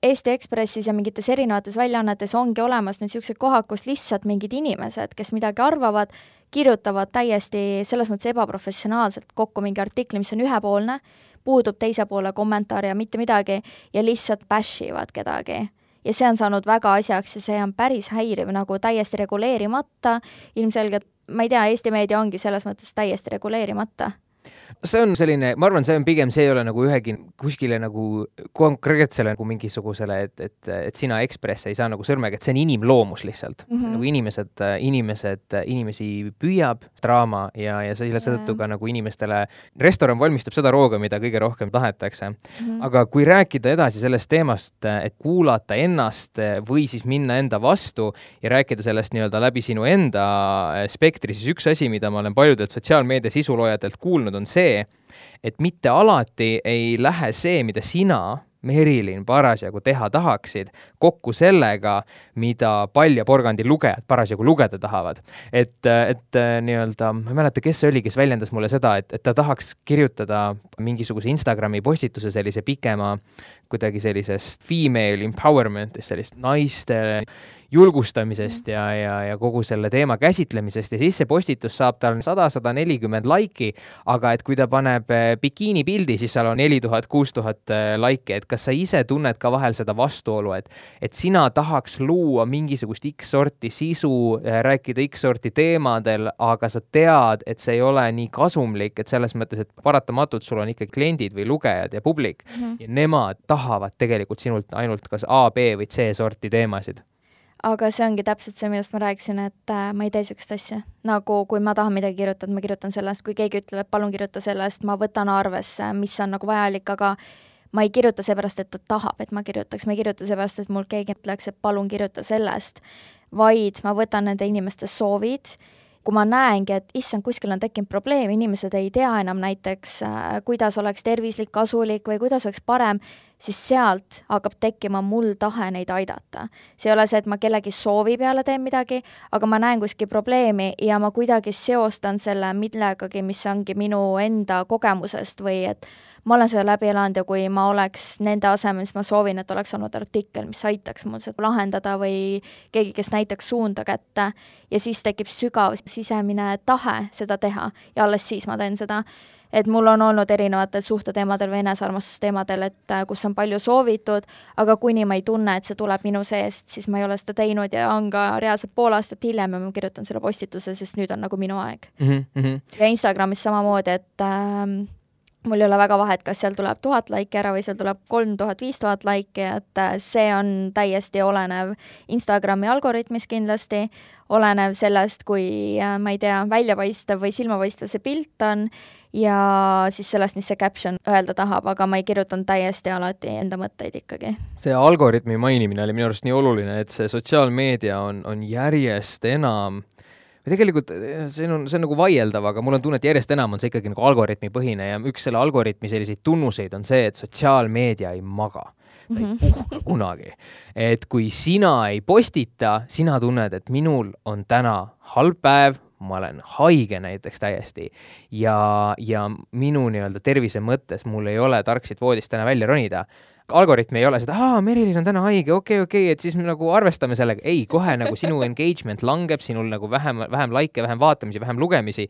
Eesti Ekspressis ja mingites erinevates väljaannetes ongi olemas nüüd niisugused kohad, kus lihtsalt mingid inimesed, kes midagi arvavad, kirjutavad täiesti selles mõttes ebaprofessionaalselt kokku mingi artikli, mis on ühepoolne, puudub teise poole kommentaar ja mitte midagi ja lihtsalt bash ivad kedagi. Ja see on saanud väga asjaks ja see on päris häiriv, nagu täiesti reguleerimata, ilmselgelt ma ei tea, Eesti meedia ongi selles mõttes täiesti reguleerimata see on selline, ma arvan, see on pigem, see ei ole nagu ühegi kuskile nagu konkreetsele nagu mingisugusele, et, et, et sina Ekspress ei saa nagu sõrmega, et see on inimloomus lihtsalt mm. -hmm. nagu inimesed, inimesed, inimesi püüab draama ja, ja selle seetõttu ka nagu inimestele, restoran valmistab seda rooga, mida kõige rohkem tahetakse mm. -hmm. aga kui rääkida edasi sellest teemast, et kuulata ennast või siis minna enda vastu ja rääkida sellest nii-öelda läbi sinu enda spektri, siis üks asi, mida ma olen paljudelt sotsiaalmeedia sisuloojatelt kuulnud, on see, see, et mitte alati ei lähe see, mida sina Merilin parasjagu teha tahaksid, kokku sellega, mida pall ja porgandi lugejad parasjagu lugeda tahavad. et, et nii-öelda, ma ei mäleta, kes see oli, kes väljendas mulle seda, et, et ta tahaks kirjutada mingisuguse Instagrami postituse sellise pikema, kuidagi sellisest female empowerment'ist, sellist naiste julgustamisest ja, ja, ja kogu selle teema käsitlemisest ja siis see postitus saab tal sada, sada nelikümmend laiki, aga et kui ta paneb eh, bikiini pildi, siis seal on neli tuhat, kuus tuhat eh, laiki, et kas sa ise tunned ka vahel seda vastuolu, et, et sina tahaks luua mingisugust X-sorti sisu, eh, rääkida X-sorti teemadel, aga sa tead, et see ei ole nii kasumlik, et selles mõttes, et paratamatult sul on ikkagi kliendid või lugejad ja publik mm -hmm. ja nemad tahavad tegelikult sinult ainult kas A, B või C sorti teemasid aga see ongi täpselt see, millest ma rääkisin, et äh, ma ei tee niisugust asja. nagu kui ma tahan midagi kirjutada, ma kirjutan sellest, kui keegi ütleb, et palun kirjuta sellest, ma võtan arvesse, mis on nagu vajalik, aga ma ei kirjuta seepärast, et ta tahab, et ma kirjutaks, ma ei kirjuta seepärast, et mul keegi ütleks, et palun kirjuta sellest, vaid ma võtan nende inimeste soovid kui ma näengi, et issand, kuskil on tekkinud probleem, inimesed ei tea enam näiteks, äh, kuidas oleks tervislik, kasulik või kuidas oleks parem, siis sealt hakkab tekkima mul tahe neid aidata. see ei ole see, et ma kellegi soovi peale teen midagi, aga ma näen kuskil probleemi ja ma kuidagi seostan selle millegagi, mis ongi minu enda kogemusest või et ma olen selle läbi elanud ja kui ma oleks nende asemel, siis ma soovin, et oleks olnud artikkel, mis aitaks mul seda lahendada või keegi, kes näitaks suunda kätte ja siis tekib sügav sisemine tahe seda teha ja alles siis ma teen seda et mul on olnud erinevatel suhteteemadel või enesearmastusteemadel, et äh, kus on palju soovitud, aga kuni ma ei tunne, et see tuleb minu seest, siis ma ei ole seda teinud ja on ka reaalselt pool aastat hiljem ja ma kirjutan selle postituse, sest nüüd on nagu minu aeg mm. -hmm. ja Instagramis samamoodi, et äh, mul ei ole väga vahet, kas seal tuleb tuhat laiki ära või seal tuleb kolm tuhat, viis tuhat laiki, et äh, see on täiesti olenev Instagrami algoritmist kindlasti, olenev sellest, kui äh, ma ei tea, väljapaistev või silmapaistev see pilt on ja siis sellest, mis see caption öelda tahab, aga ma ei kirjutanud täiesti alati enda mõtteid ikkagi. see algoritmi mainimine oli minu arust nii oluline, et see sotsiaalmeedia on, on järjest enam äh, ja tegelikult eh, see on, see on nagu vaieldav, aga mul on tunne, et järjest enam on see ikkagi nagu algoritmipõhine ja üks selle algoritmi selliseid tunnuseid on see, et sotsiaalmeedia ei maga ta ei mhm. puhka kunagi. et kui sina ei postita, sina tunned, et minul on täna halb päev, ma olen haige näiteks täiesti ja, ja minu nii-öelda tervise mõttes mul ei ole tark siit voodist täna välja ronida algoritm ei ole seda, aa, Merilin on täna haige, okei okay,, okei okay,, et siis me nagu arvestame sellega. ei, kohe nagu sinu engagement langeb, sinul nagu vähem, vähem likee, vähem vaatamisi, vähem lugemisi.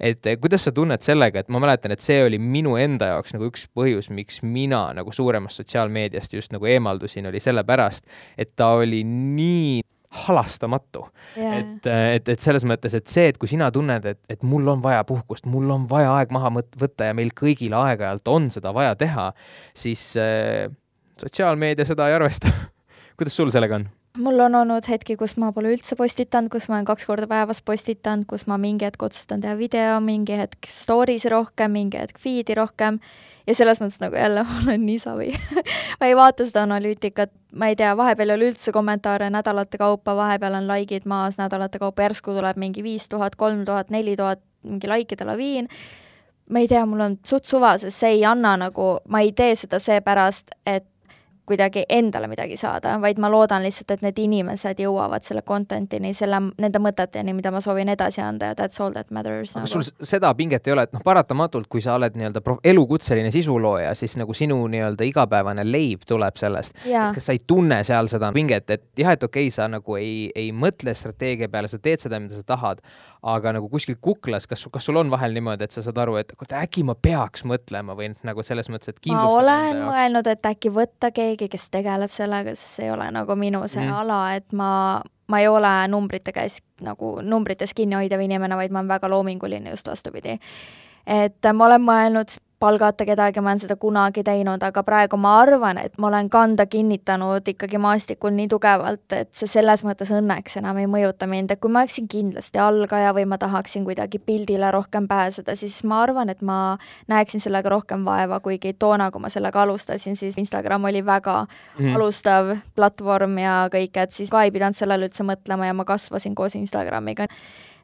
et eh, kuidas sa tunned sellega, et ma mäletan, et see oli minu enda jaoks nagu üks põhjus, miks mina nagu suuremast sotsiaalmeediast just nagu eemaldusin, oli sellepärast, et ta oli nii halastamatu. Yeah.. et, et, et selles mõttes, et see, et kui sina tunned, et, et mul on vaja puhkust, mul on vaja aeg maha võtta ja meil kõigil aeg-ajalt on seda vaja teha, siis äh, sotsiaalmeedia seda ei arvesta. Kuidas sul sellega on? Mul on olnud hetki, kus ma pole üldse postitanud, kus ma olen kaks korda päevas postitanud, kus ma mingi hetk otsustan teha video, mingi hetk story'si rohkem, mingi hetk feed'i rohkem. Ja selles mõttes nagu jälle olen nii savi. Ma ei vaata seda analüütikat, ma ei tea, vahepeal ei ole üldse kommentaare nädalate kaupa, vahepeal on likeid maas nädalate kaupa, järsku tuleb mingi viis tuhat, kolm tuhat, neli tuhat, mingi likeide laviin. Ma ei tea, mul on suht suva, sest see ei anna nagu, ma ei tee seda seepärast, et kuidagi endale midagi saada, vaid ma loodan lihtsalt, et need inimesed jõuavad selle content'ini, selle, nende mõteteni, mida ma soovin edasi anda ja that's all that matters. aga nagu. sul seda pinget ei ole, et noh, paratamatult, kui sa oled nii-öelda elukutseline sisulooja, siis nagu sinu nii-öelda igapäevane leib tuleb sellest. et kas sa ei tunne seal seda pinget, et jah, et okei okay,, sa nagu ei, ei mõtle strateegia peale, sa teed seda, mida sa tahad, aga nagu kuskil kuklas, kas, kas sul on vahel niimoodi, et sa saad aru, et äkki ma peaks mõtlema või nagu selles mõttes, et ma olen mõelnud, et äkki võtta keegi, kes tegeleb sellega, sest see ei ole nagu minu see mm. ala, et ma, ma ei ole numbrite käes nagu numbrites kinni hoidev inimene, vaid ma olen väga loominguline just vastupidi et ma olen mõelnud palgata kedagi, ma olen seda kunagi teinud, aga praegu ma arvan, et ma olen kanda kinnitanud ikkagi maastikul nii tugevalt, et see selles mõttes õnneks enam ei mõjuta mind, et kui ma oleksin kindlasti algaja või ma tahaksin kuidagi pildile rohkem pääseda, siis ma arvan, et ma näeksin sellega rohkem vaeva, kuigi toona, kui ma sellega alustasin, siis Instagram oli väga mm alustav platvorm ja kõik, et siis ka ei pidanud sellele üldse mõtlema ja ma kasvasin koos Instagramiga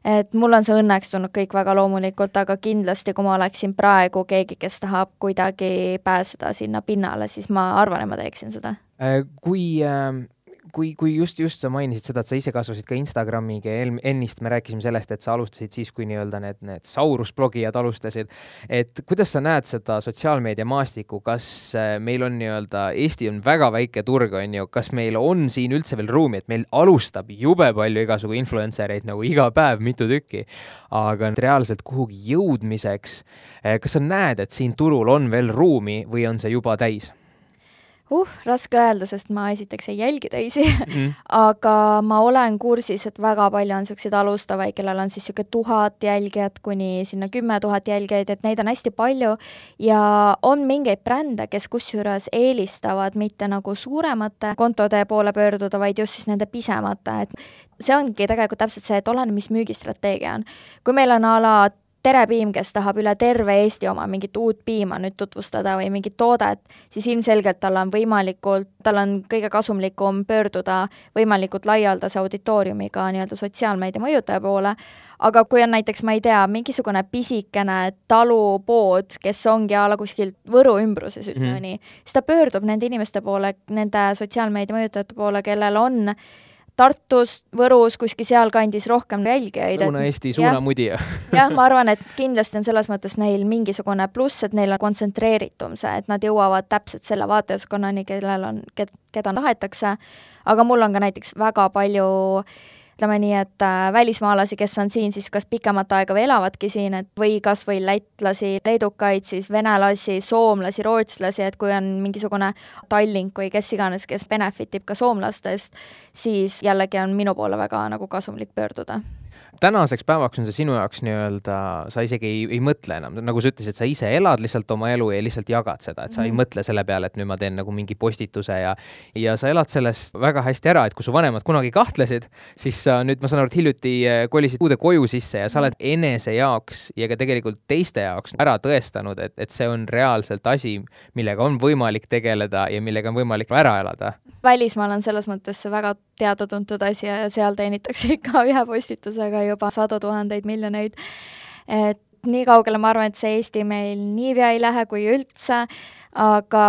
et mul on see õnneks tulnud kõik väga loomulikult, aga kindlasti, kui ma oleksin praegu keegi, kes tahab kuidagi pääseda sinna pinnale, siis ma arvan, et ma teeksin seda. Äh, kui äh kui, kui just, just sa mainisid seda, et sa ise kasvasid ka Instagramiga ja ennist me rääkisime sellest, et sa alustasid siis, kui nii-öelda need, need saurusblogijad alustasid, et kuidas sa näed seda sotsiaalmeedia maastikku, kas äh, meil on nii-öelda, Eesti on väga väike turg, on ju, kas meil on siin üldse veel ruumi, et meil alustab jube palju igasugu influencer eid nagu iga päev mitu tükki, aga reaalselt kuhugi jõudmiseks, äh, kas sa näed, et siin turul on veel ruumi või on see juba täis? Uh, raske öelda, sest ma esiteks ei jälgi teisi mm, -hmm. aga ma olen kursis, et väga palju on niisuguseid alustavaid, kellel on siis niisugune tuhat jälgijat kuni sinna kümme tuhat jälgijaid, et neid on hästi palju ja on mingeid brände, kes kusjuures eelistavad mitte nagu suuremate kontode poole pöörduda, vaid just siis nende pisemate, et see ongi tegelikult täpselt see, et oleneb, mis müügistrateegia on. kui meil on a la Terepiim, kes tahab üle terve Eesti oma mingit uut piima nüüd tutvustada või mingit toodet, siis ilmselgelt tal on võimalikult, tal on kõige kasumlikum pöörduda võimalikult laialdase auditooriumiga nii-öelda sotsiaalmeedia mõjutaja poole, aga kui on näiteks, ma ei tea, mingisugune pisikene talupood, kes ongi a la kuskilt Võru ümbruses, ütleme mm -hmm. nii, siis ta pöördub nende inimeste poole, nende sotsiaalmeedia mõjutajate poole, kellel on Tartus, Võrus, kuskil sealkandis rohkem jälgijaid. Lõuna-Eesti suunamudija. jah, ma arvan, et kindlasti on selles mõttes neil mingisugune pluss, et neil on kontsentreeritum see, et nad jõuavad täpselt selle vaatajaskonnani, kellel on, keda tahetakse, aga mul on ka näiteks väga palju äh, ütleme nii, et äh, välismaalasi, kes on siin siis kas pikemat aega või elavadki siin, et või kas või lätlasi, leedukaid, siis venelasi, soomlasi, rootslasi, et kui on mingisugune Tallink või kes iganes, kes benefit ib ka soomlastest, siis jällegi on minu poole väga nagu kasumlik pöörduda tänaseks päevaks on see sinu jaoks nii-öelda, sa isegi ei, ei mõtle enam, nagu sa ütlesid, sa ise elad lihtsalt oma elu ja lihtsalt jagad seda, et sa mm. ei mhm. mõtle selle peale, et nüüd ma teen nagu mingi postituse ja ja sa elad sellest väga hästi ära, et kui su vanemad kunagi kahtlesid, siis sa nüüd, ma saan aru, et hiljuti eh, kolisid uude koju sisse ja sa oled enese jaoks ja ka tegelikult teiste jaoks ära tõestanud, et, et see on reaalselt asi, millega on võimalik tegeleda ja millega on võimalik ära elada. välismaal on selles mõttes see väga teada-tuntud asi ja seal teenitakse ikka ühe postitusega juba sadu tuhandeid, miljoneid. et nii kaugele ma arvan, et see Eesti meil niipea ei lähe, kui üldse, aga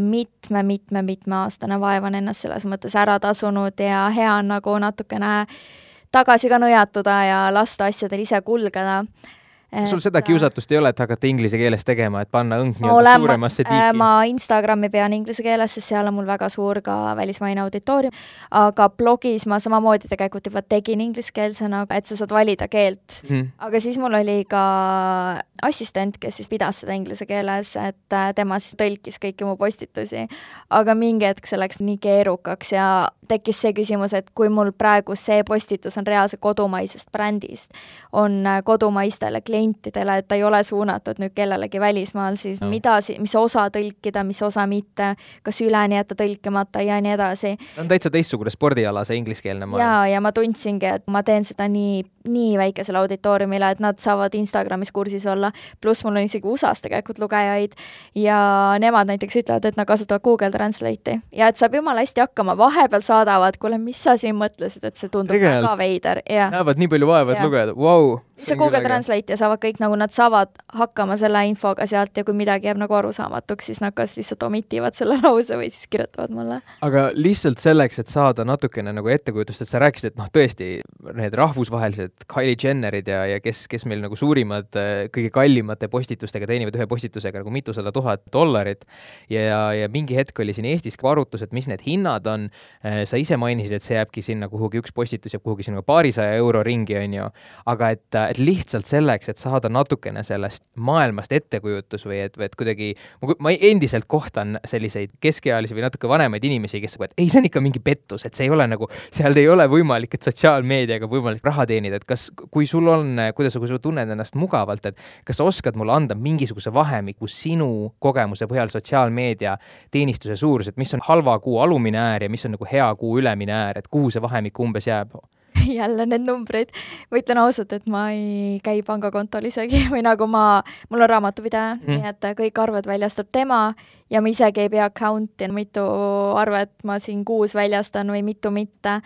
mitme-mitme-mitmeaastane vaev on ennast selles mõttes ära tasunud ja hea on nagu natukene tagasi ka nõjatuda ja lasta asjadel ise kulgeda sul seda kiusatust ei ole, et hakata inglise keeles tegema, et panna õng nii-öelda suuremasse tiiki? Äh, ma Instagrami pean inglise keeles, sest seal on mul väga suur ka välismaine auditoorium, aga blogis ma samamoodi tegelikult juba tegin ingliskeelsena, et sa saad valida keelt. Hmm.. aga siis mul oli ka assistent, kes siis pidas seda inglise keeles, et äh, tema siis tõlkis kõiki mu postitusi. aga mingi hetk see läks nii keerukaks ja tekkis see küsimus, et kui mul praegu see postitus on reaalse kodumaisest brändist, on äh, kodumaistele klientidele, klientidele, et ta ei ole suunatud nüüd kellelegi välismaal, siis no. mida, mis osa tõlkida, mis osa mitte, kas üleni jätta tõlkimata ja nii edasi. ta on täitsa teistsugune spordiala, see ingliskeelne maailm. jaa, ja ma tundsingi, et ma teen seda nii, nii väikesele auditooriumile, et nad saavad Instagramis kursis olla, pluss mul on isegi USA-s tegelikult lugejaid ja nemad näiteks ütlevad, et nad kasutavad Google Translate'i ja et saab jumala hästi hakkama, vahepeal saadavad, kuule, mis sa siin mõtlesid, et see tundub Tegelt. väga veider ja näevad nii palju vaeva, et lugeda, vau. see Google Translate ja saavad kõik nagu, nad saavad hakkama selle infoga sealt ja kui midagi jääb nagu arusaamatuks, siis nad kas lihtsalt omitivad selle lause või siis kirjutavad mulle. aga lihtsalt selleks, et saada natukene nagu ettekujutust, et sa rääkisid, et noh, tõesti, need rahvusvahelised Kylie Jennerid ja, ja kes, kes meil nagu suurimad, kõige kallimate postitustega teenivad ühe postitusega nagu mitusada tuhat dollarit. Ja, ja mingi hetk oli siin Eestis ka arutlus, et mis need hinnad on, sa ise mainisid, et see jääbki sinna kuhugi, üks postitus jääb kuhugi sinna paarisaja euro ringi, on ju, aga et, et lihtsalt selleks, et saada natukene sellest maailmast ettekujutus või et, või et kuidagi, ma endiselt kohtan selliseid keskealisi või natuke vanemaid inimesi, kes nagu, et ei, see on ikka mingi pettus, et see ei ole nagu, seal ei ole võimalik, et sotsiaalmeediaga võimalik raha teenida, et kas, kui sul on, kuidas, kui sa tunned ennast mugavalt, et kas sa oskad mulle anda mingisuguse vahemiku sinu kogemuse põhjal sotsiaalmeedia teenistuse suurus, et mis on halva kuu alumine äär ja mis on nagu hea kuu ülemine äär, et kuhu see vahemik umbes jääb? jälle need numbrid. ma ütlen ausalt, et ma ei käi pangakontol isegi või nagu ma, mul on raamatupidaja mm., nii et kõik arved väljastab tema ja ma isegi ei pea account'i, mitu arvet ma siin kuus väljastan või mitu mitte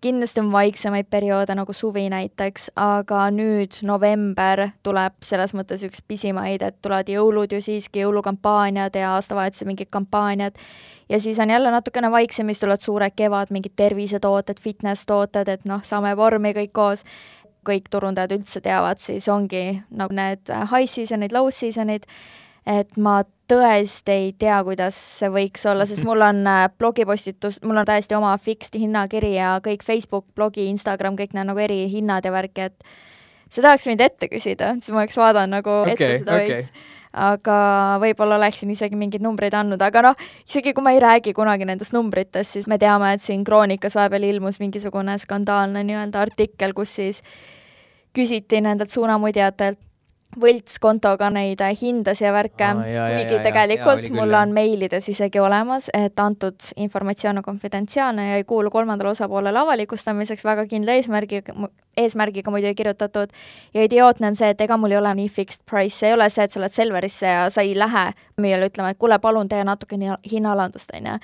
kindlasti on vaiksemaid perioode nagu suvi näiteks, aga nüüd november tuleb selles mõttes üks pisimaid, et tulevad jõulud ju siiski, jõulukampaaniad ja aastavahetuse mingid kampaaniad, ja siis on jälle natukene vaiksem, siis tulevad suured kevad, mingid tervisetooted, fitness-tooted, et noh, saame vormi kõik koos, kõik turundajad üldse teavad, siis ongi nagu need high season'id, low season'id, et ma tõesti ei tea, kuidas see võiks olla, sest mul on äh, blogipostitus, mul on täiesti oma fixed hinnakiri ja kõik Facebook, blogi, Instagram, kõik need nagu erihinnad ja värki, et seda oleks võinud ette küsida, siis ma oleks vaadanud nagu okay, ette seda okay. veits. aga võib-olla oleksin isegi mingeid numbreid andnud, aga noh, isegi kui ma ei räägi kunagi nendest numbritest, siis me teame, et siin Kroonikas vahepeal ilmus mingisugune skandaalne nii-öelda artikkel, kus siis küsiti nendelt suunamudjatelt võltskontoga neid hindasid ja värke. Ah,, kuigi tegelikult ja, mul on meilides isegi olemas, et antud informatsioon on konfidentsiaalne ja ei kuulu kolmandale osapoolele avalikustamiseks. Väga kindla eesmärgiga, eesmärgiga muidugi kirjutatud, ja idiootne on see, et ega mul ei ole nii fixed price, ei ole see, et sa lähed Selverisse ja sa ei lähe müüjale ütlema, et kuule, palun tee natuke hinnaalandust, on ju.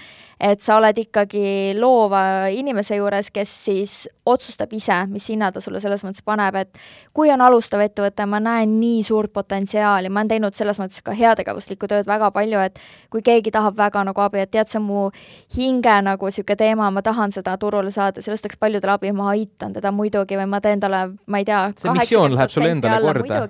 et sa oled ikkagi loova inimese juures, kes siis otsustab ise, mis hinna ta sulle selles mõttes paneb, et kui on alustav ettevõte, ma näen nii nii suurt potentsiaali, ma olen teinud selles mõttes ka heategevuslikku tööd väga palju, et kui keegi tahab väga nagu abi, et tead, see on mu hinge nagu niisugune teema, ma tahan seda turule saada, sellest oleks paljudel abi, ma aitan teda muidugi või ma teen talle, ma ei tea, läheb sulle endale korda.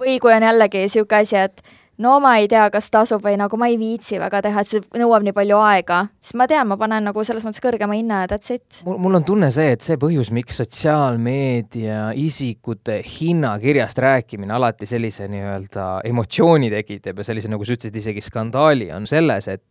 või kui on jällegi niisugune asi, et no ma ei tea, kas tasub või nagu ma ei viitsi väga teha, et see nõuab nii palju aega, siis ma tean, ma panen nagu selles mõttes kõrgema hinna ja that's it. mul, mul on tunne see, et see põhjus, miks sotsiaalmeedia isikute hinnakirjast rääkimine alati sellise nii-öelda emotsiooni tekitab ja sellise, nagu sa ütlesid, isegi skandaali, on selles, et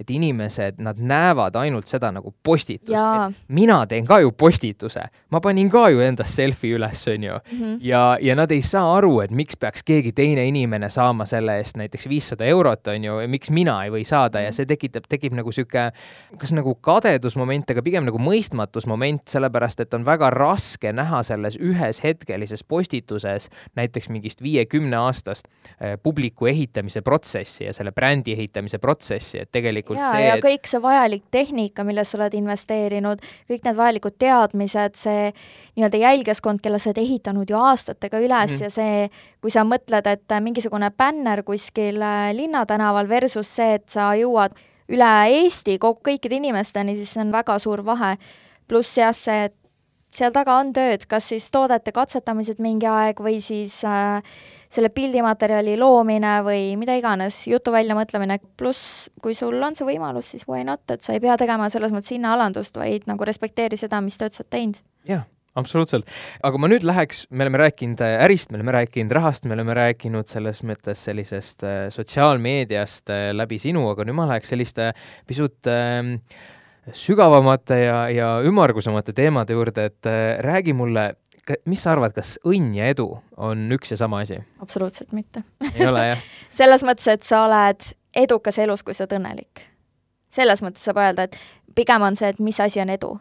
et inimesed, nad näevad ainult seda nagu postitust, mina teen ka ju postituse, ma panin ka ju endast selfie üles, on ju mm. -hmm. ja, ja nad ei saa aru, et miks peaks keegi teine inimene saama selle eest näiteks viissada eurot, on ju, ja miks mina ei või saada ja mhm. see tekitab, tekib nagu sihuke, kas nagu kadedusmoment, aga pigem nagu mõistmatusmoment, sellepärast et on väga raske näha selles ühes hetkelises postituses näiteks mingist viiekümne aastast eh, publiku ehitamise protsessi ja selle brändi ehitamise protsessi, et tegelikult ja, see ja et... kõik see vajalik tehnika, millesse sa oled investeerinud, kõik need vajalikud teadmised, see nii-öelda jälgijaskond, kelle sa oled ehitanud ju aastatega üles mm -hmm. ja see, kui sa mõtled, et mingisugune bänner kuskil äh, linnatänaval versus see, et sa jõuad üle Eesti kõikide inimesteni, siis see on väga suur vahe. pluss jah, see, et seal taga on tööd, kas siis toodete katsetamised mingi aeg või siis äh, selle pildimaterjali loomine või mida iganes, jutu väljamõtlemine, pluss kui sul on see võimalus, siis why not, et sa ei pea tegema selles mõttes hinnaalandust, vaid nagu respekteeri seda, mis tööd sa oled teinud. jah absoluutselt, aga ma nüüd läheks, me oleme rääkinud äh, ärist, me oleme rääkinud rahast, me oleme rääkinud selles mõttes sellisest äh, sotsiaalmeediast äh, läbi sinu, aga nüüd ma läheks selliste pisut äh, sügavamate ja, ja ümmargusemate teemade juurde, et äh, räägi mulle, mis sa arvad, kas õnn ja edu on üks ja sama asi? absoluutselt mitte. ei ole, jah? selles mõttes, et sa oled edukas elus, kui sa oled õnnelik. selles mõttes saab öelda, et pigem on see, et mis asi on edu.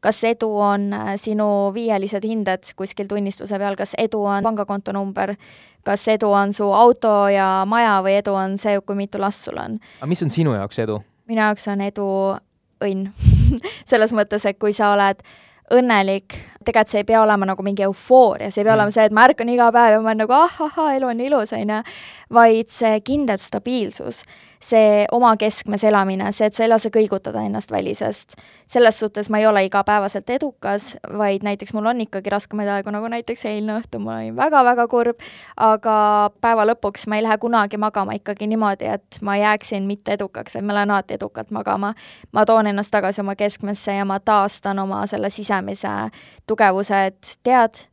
kas edu on äh, sinu viielised hinded kuskil tunnistuse peal, kas edu on pangakonto number, kas edu on su auto ja maja või edu on see, kui mitu last sul on? aga mis on sinu jaoks edu? minu jaoks on edu õnn selles mõttes, et kui sa oled õnnelik, tegelikult see ei pea olema nagu mingi eufooria, see ei pea mm. olema see, et ma ärkan iga päev ja ma olen nagu ahahah, elu on ilus, on ju, vaid see kindel stabiilsus see oma keskmes elamine, see, et sa ei lase kõigutada ennast välisest. selles suhtes ma ei ole igapäevaselt edukas, vaid näiteks mul on ikkagi raskemaid aegu, nagu näiteks eilne õhtu, ma olin väga-väga kurb, aga päeva lõpuks ma ei lähe kunagi magama ikkagi niimoodi, et ma jääksin mitte edukaks, vaid ma lähen alati edukalt magama. ma toon ennast tagasi oma keskmesse ja ma taastan oma selle sisemise tugevuse, et tead,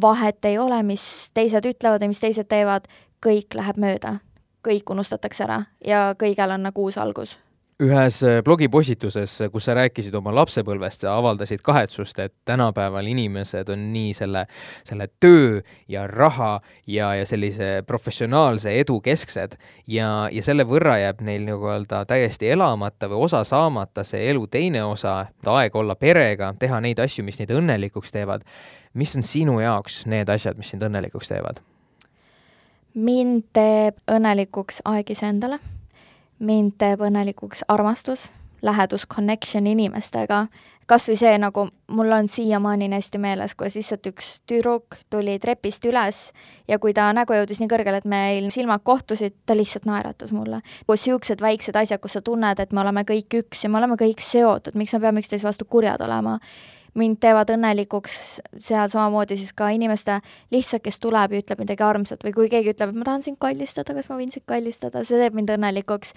vahet ei ole, mis teised ütlevad ja mis teised teevad, kõik läheb mööda kõik unustatakse ära ja kõigel on nagu uus algus ühes äh, blogipostituses, kus sa rääkisid oma lapsepõlvest, sa avaldasid kahetsust, et tänapäeval inimesed on nii selle, selle töö ja raha ja, ja sellise professionaalse edu kesksed ja, ja selle võrra jääb neil nii-öelda täiesti elamata või osa saamata see elu teine osa, aeg olla perega, teha neid asju, mis neid õnnelikuks teevad. mis on sinu jaoks need asjad, mis sind õnnelikuks teevad? Mind teeb õnnelikuks aeg iseendale mind teeb õnnelikuks armastus, lähedus, connection inimestega, kas või see, nagu mul on siiamaani nii hästi meeles, kuidas lihtsalt üks tüdruk tuli trepist üles ja kui ta nägu jõudis nii kõrgele, et meil silmad kohtusid, ta lihtsalt naeratas mulle. niisugused väiksed asjad, kus sa tunned, et me oleme kõik üks ja me oleme kõik seotud, miks me peame üksteise vastu kurjad olema mind teevad õnnelikuks seal samamoodi siis ka inimeste lihtsalt, kes tuleb ja ütleb midagi armsat või kui keegi ütleb, et ma tahan sind kallistada, kas ma võin sind kallistada, see teeb mind õnnelikuks.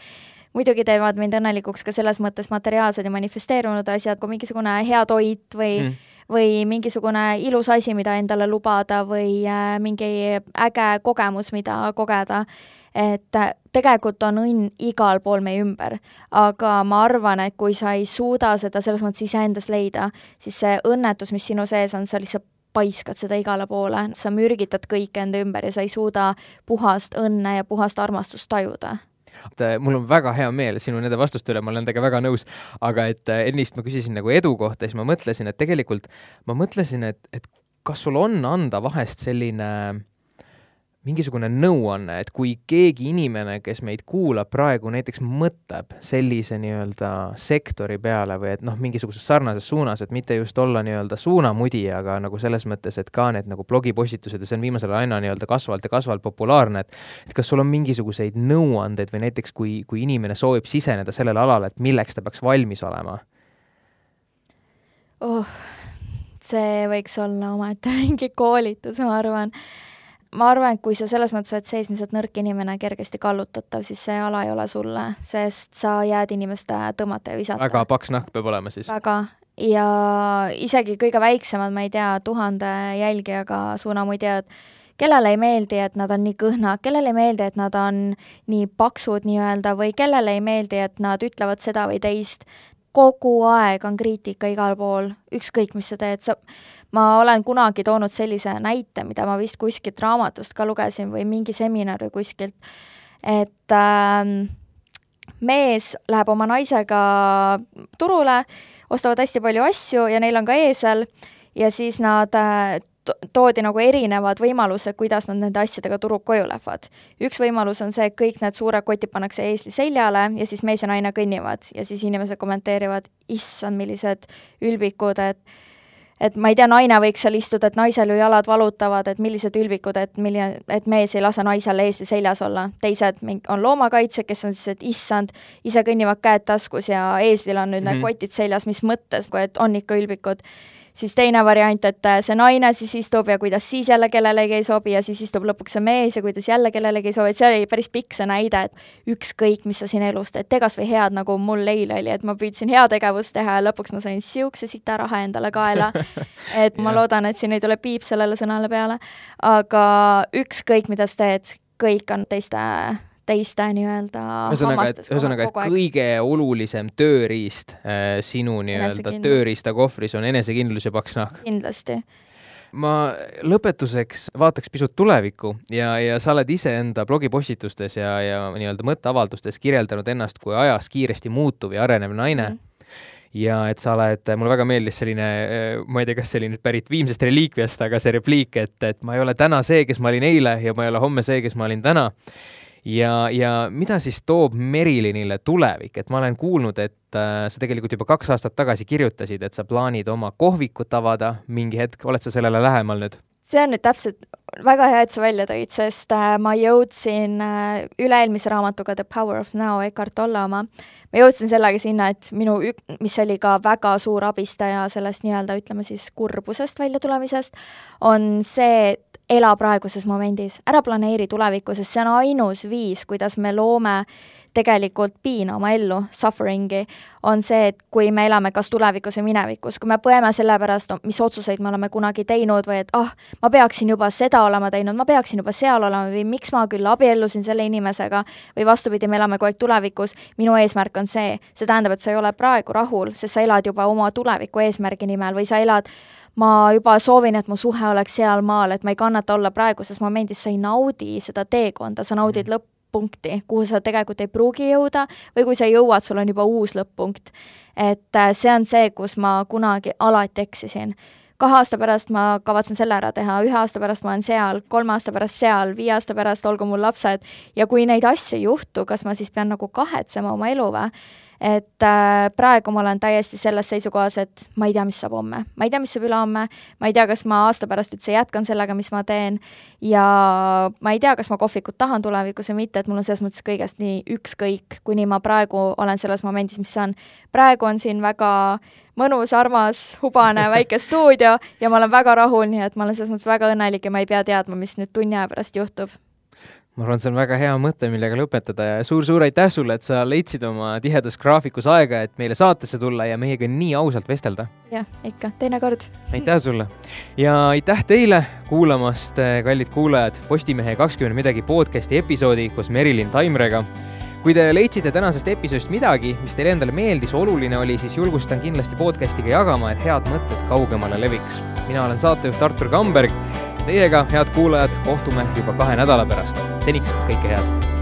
muidugi teevad mind õnnelikuks ka selles mõttes materiaalsed ja manifesteerunud asjad, kui mingisugune hea toit või mm või mingisugune ilus asi, mida endale lubada või äh, mingi äge kogemus, mida kogeda. Et äh, tegelikult on õnn igal pool meie ümber, aga ma arvan, et kui sa ei suuda seda selles mõttes iseendas leida, siis see õnnetus, mis sinu sees on, sa lihtsalt paiskad seda igale poole, sa mürgitad kõike enda ümber ja sa ei suuda puhast õnne ja puhast armastust tajuda mul on väga hea meel sinu nende vastuste üle, ma olen nendega väga nõus, aga et äh, ennist ma küsisin nagu edu kohta, siis ma mõtlesin, et tegelikult ma mõtlesin, et, et kas sul on anda vahest selline äh, mingisugune nõuanne, et kui keegi inimene, kes meid kuulab praegu näiteks mõtleb sellise nii-öelda sektori peale või et noh, mingisuguses sarnases suunas, et mitte just olla nii-öelda suunamudija, aga nagu selles mõttes, et ka need nagu blogipostitused ja see on viimasel ajal aina nii-öelda kasvavalt ja kasvavalt populaarne, et et kas sul on mingisuguseid nõuandeid või näiteks kui, kui inimene soovib siseneda sellele alale, et milleks ta peaks valmis olema? oh, see võiks olla omaette mingi koolitus, ma arvan ma arvan, et kui sa selles mõttes oled seesmiselt nõrk inimene, kergesti kallutatav, siis see ala ei ole sulle, sest sa jääd inimeste tõmmata ja visata. väga paks nahk peab olema siis. väga, ja isegi kõige väiksemad, ma ei tea, tuhande jälgijaga suunamudjad, kellele ei meeldi, et nad on nii kõhnad, kellele ei meeldi, et nad on nii paksud nii-öelda või kellele ei meeldi, et nad ütlevad seda või teist, kogu aeg on kriitika igal pool, ükskõik, mis sa teed, sa ma olen kunagi toonud sellise näite, mida ma vist kuskilt raamatust ka lugesin või mingi seminar või kuskilt, et äh, mees läheb oma naisega turule, ostavad hästi palju asju ja neil on ka eesel ja siis nad äh, toodi nagu erinevad võimalused, kuidas nad nende asjadega turult koju lähevad. üks võimalus on see, et kõik need suured kotid pannakse eesli seljale ja siis mees ja naine kõnnivad ja siis inimesed kommenteerivad, issand, millised ülbikud, et et ma ei tea, naine võiks seal istuda, et naisel ju jalad valutavad, et millised ülbikud, et milline, et mees ei lase naisel ees ja seljas olla. teised on loomakaitsjad, kes on siis, et issand, ise kõnnivad käed taskus ja eeslil on nüüd mm -hmm. need mhm. kotid seljas, mis mõttes, et on ikka ülbikud siis teine variant, et äh, see naine siis istub ja kuidas siis jälle kellelegi ei sobi ja siis istub lõpuks see mees ja kuidas jälle kellelegi ei sobi, et see oli päris pikk see näide, et ükskõik, mis sa siin elus teed, tee kas või head, nagu mul eile oli, et ma püüdsin heategevust teha ja lõpuks ma sain siukse sita raha endale kaela. et ma loodan, et siin ei tule piip sellele sõnale peale, aga ükskõik, mida sa teed, kõik on teiste teiste nii-öelda ühesõnaga, et, ühesõnaga, et kõige olulisem tööriist äh, sinu nii-öelda tööriistakohvris on enesekindlus ja paks nahk? kindlasti. Ma lõpetuseks vaataks pisut tulevikku ja, ja sa oled iseenda blogipostitustes ja, ja nii-öelda mõtteavaldustes kirjeldanud ennast kui ajas kiiresti muutuv ja arenev naine. Mm. -hmm ja et sa oled, mulle väga meeldis selline, ma ei tea, kas see oli nüüd pärit Viimsest reliikviast, aga see repliik, et, et ma ei ole täna see, kes ma olin eile ja ma ei ole homme see, kes ma olin täna ja, ja mida siis toob Merilinile tulevik, et ma olen kuulnud, et äh, sa tegelikult juba kaks aastat tagasi kirjutasid, et sa plaanid oma kohvikut avada. Mingi hetk, oled sa sellele lähemal nüüd? see on nüüd täpselt, väga hea, et sa välja tõid, sest äh, ma jõudsin äh, üle-eelmise raamatuga The Power of Now, Eckart Tolle oma, ma jõudsin sellega sinna, et minu, mis oli ka väga suur abistaja sellest nii-öelda, ütleme siis kurbusest väljatulemisest, on see, ela praeguses momendis, ära planeeri tulevikku, sest see on ainus viis, kuidas me loome tegelikult piina oma ellu, suffering'i, on see, et kui me elame kas tulevikus või minevikus, kui me põeme selle pärast, mis otsuseid me oleme kunagi teinud või et ah ma peaksin juba seda olema teinud, ma peaksin juba seal olema või miks ma küll abiellusin selle inimesega? või vastupidi, me elame kogu aeg tulevikus, minu eesmärk on see, see tähendab, et sa ei ole praegu rahul, sest sa elad juba oma tuleviku eesmärgi nimel või sa elad ma juba soovin, et mu suhe oleks sealmaal, et ma ei kannata olla praeguses momendis, sa ei naudi seda teekonda, sa naudid mm. lõpp-punkti, kuhu sa tegelikult ei pruugi jõuda või kui sa jõuad, sul on juba uus lõpp-punkt. et äh, see on see, kus ma kunagi alati eksisin. kahe aasta pärast ma kavatsen selle ära teha, ühe aasta pärast ma olen seal, kolme aasta pärast seal, viie aasta pärast olgu mul lapsed ja kui neid asju ei juhtu, kas ma siis pean nagu kahetsema oma elu või? Et äh, praegu ma olen täiesti selles seisukohas, et ma ei tea, mis saab homme, ma ei tea, mis saab ülehomme, ma ei tea, kas ma aasta pärast üldse jätkan sellega, mis ma teen. Ja ma ei tea, kas ma kohvikut tahan tulevikus või mitte, et mul on selles mõttes kõigest nii ükskõik, kuni ma praegu olen selles momendis, mis on. praegu on siin väga mõnus, armas, hubane väike stuudio ja ma olen väga rahul, nii et ma olen selles mõttes väga õnnelik ja ma ei pea teadma, mis nüüd tunni aja pärast juhtub ma arvan, see on väga hea mõte, millega lõpetada ja suur-suur aitäh sulle, et sa leidsid oma tihedas graafikus aega, et meile saatesse tulla ja meiega nii ausalt vestelda. jah, ikka, teinekord. aitäh sulle ja aitäh teile kuulamast, kallid kuulajad, Postimehe kakskümmend midagi podcasti episoodi koos Merilin Taimrega kui te leidsite tänasest episoodist midagi, mis teile endale meeldis, oluline oli, siis julgustan kindlasti podcastiga jagama, et head mõtted kaugemale leviks. mina olen saatejuht Artur Kamberg Teiega, head kuulajad, kohtume juba kahe nädala pärast. seniks kõike head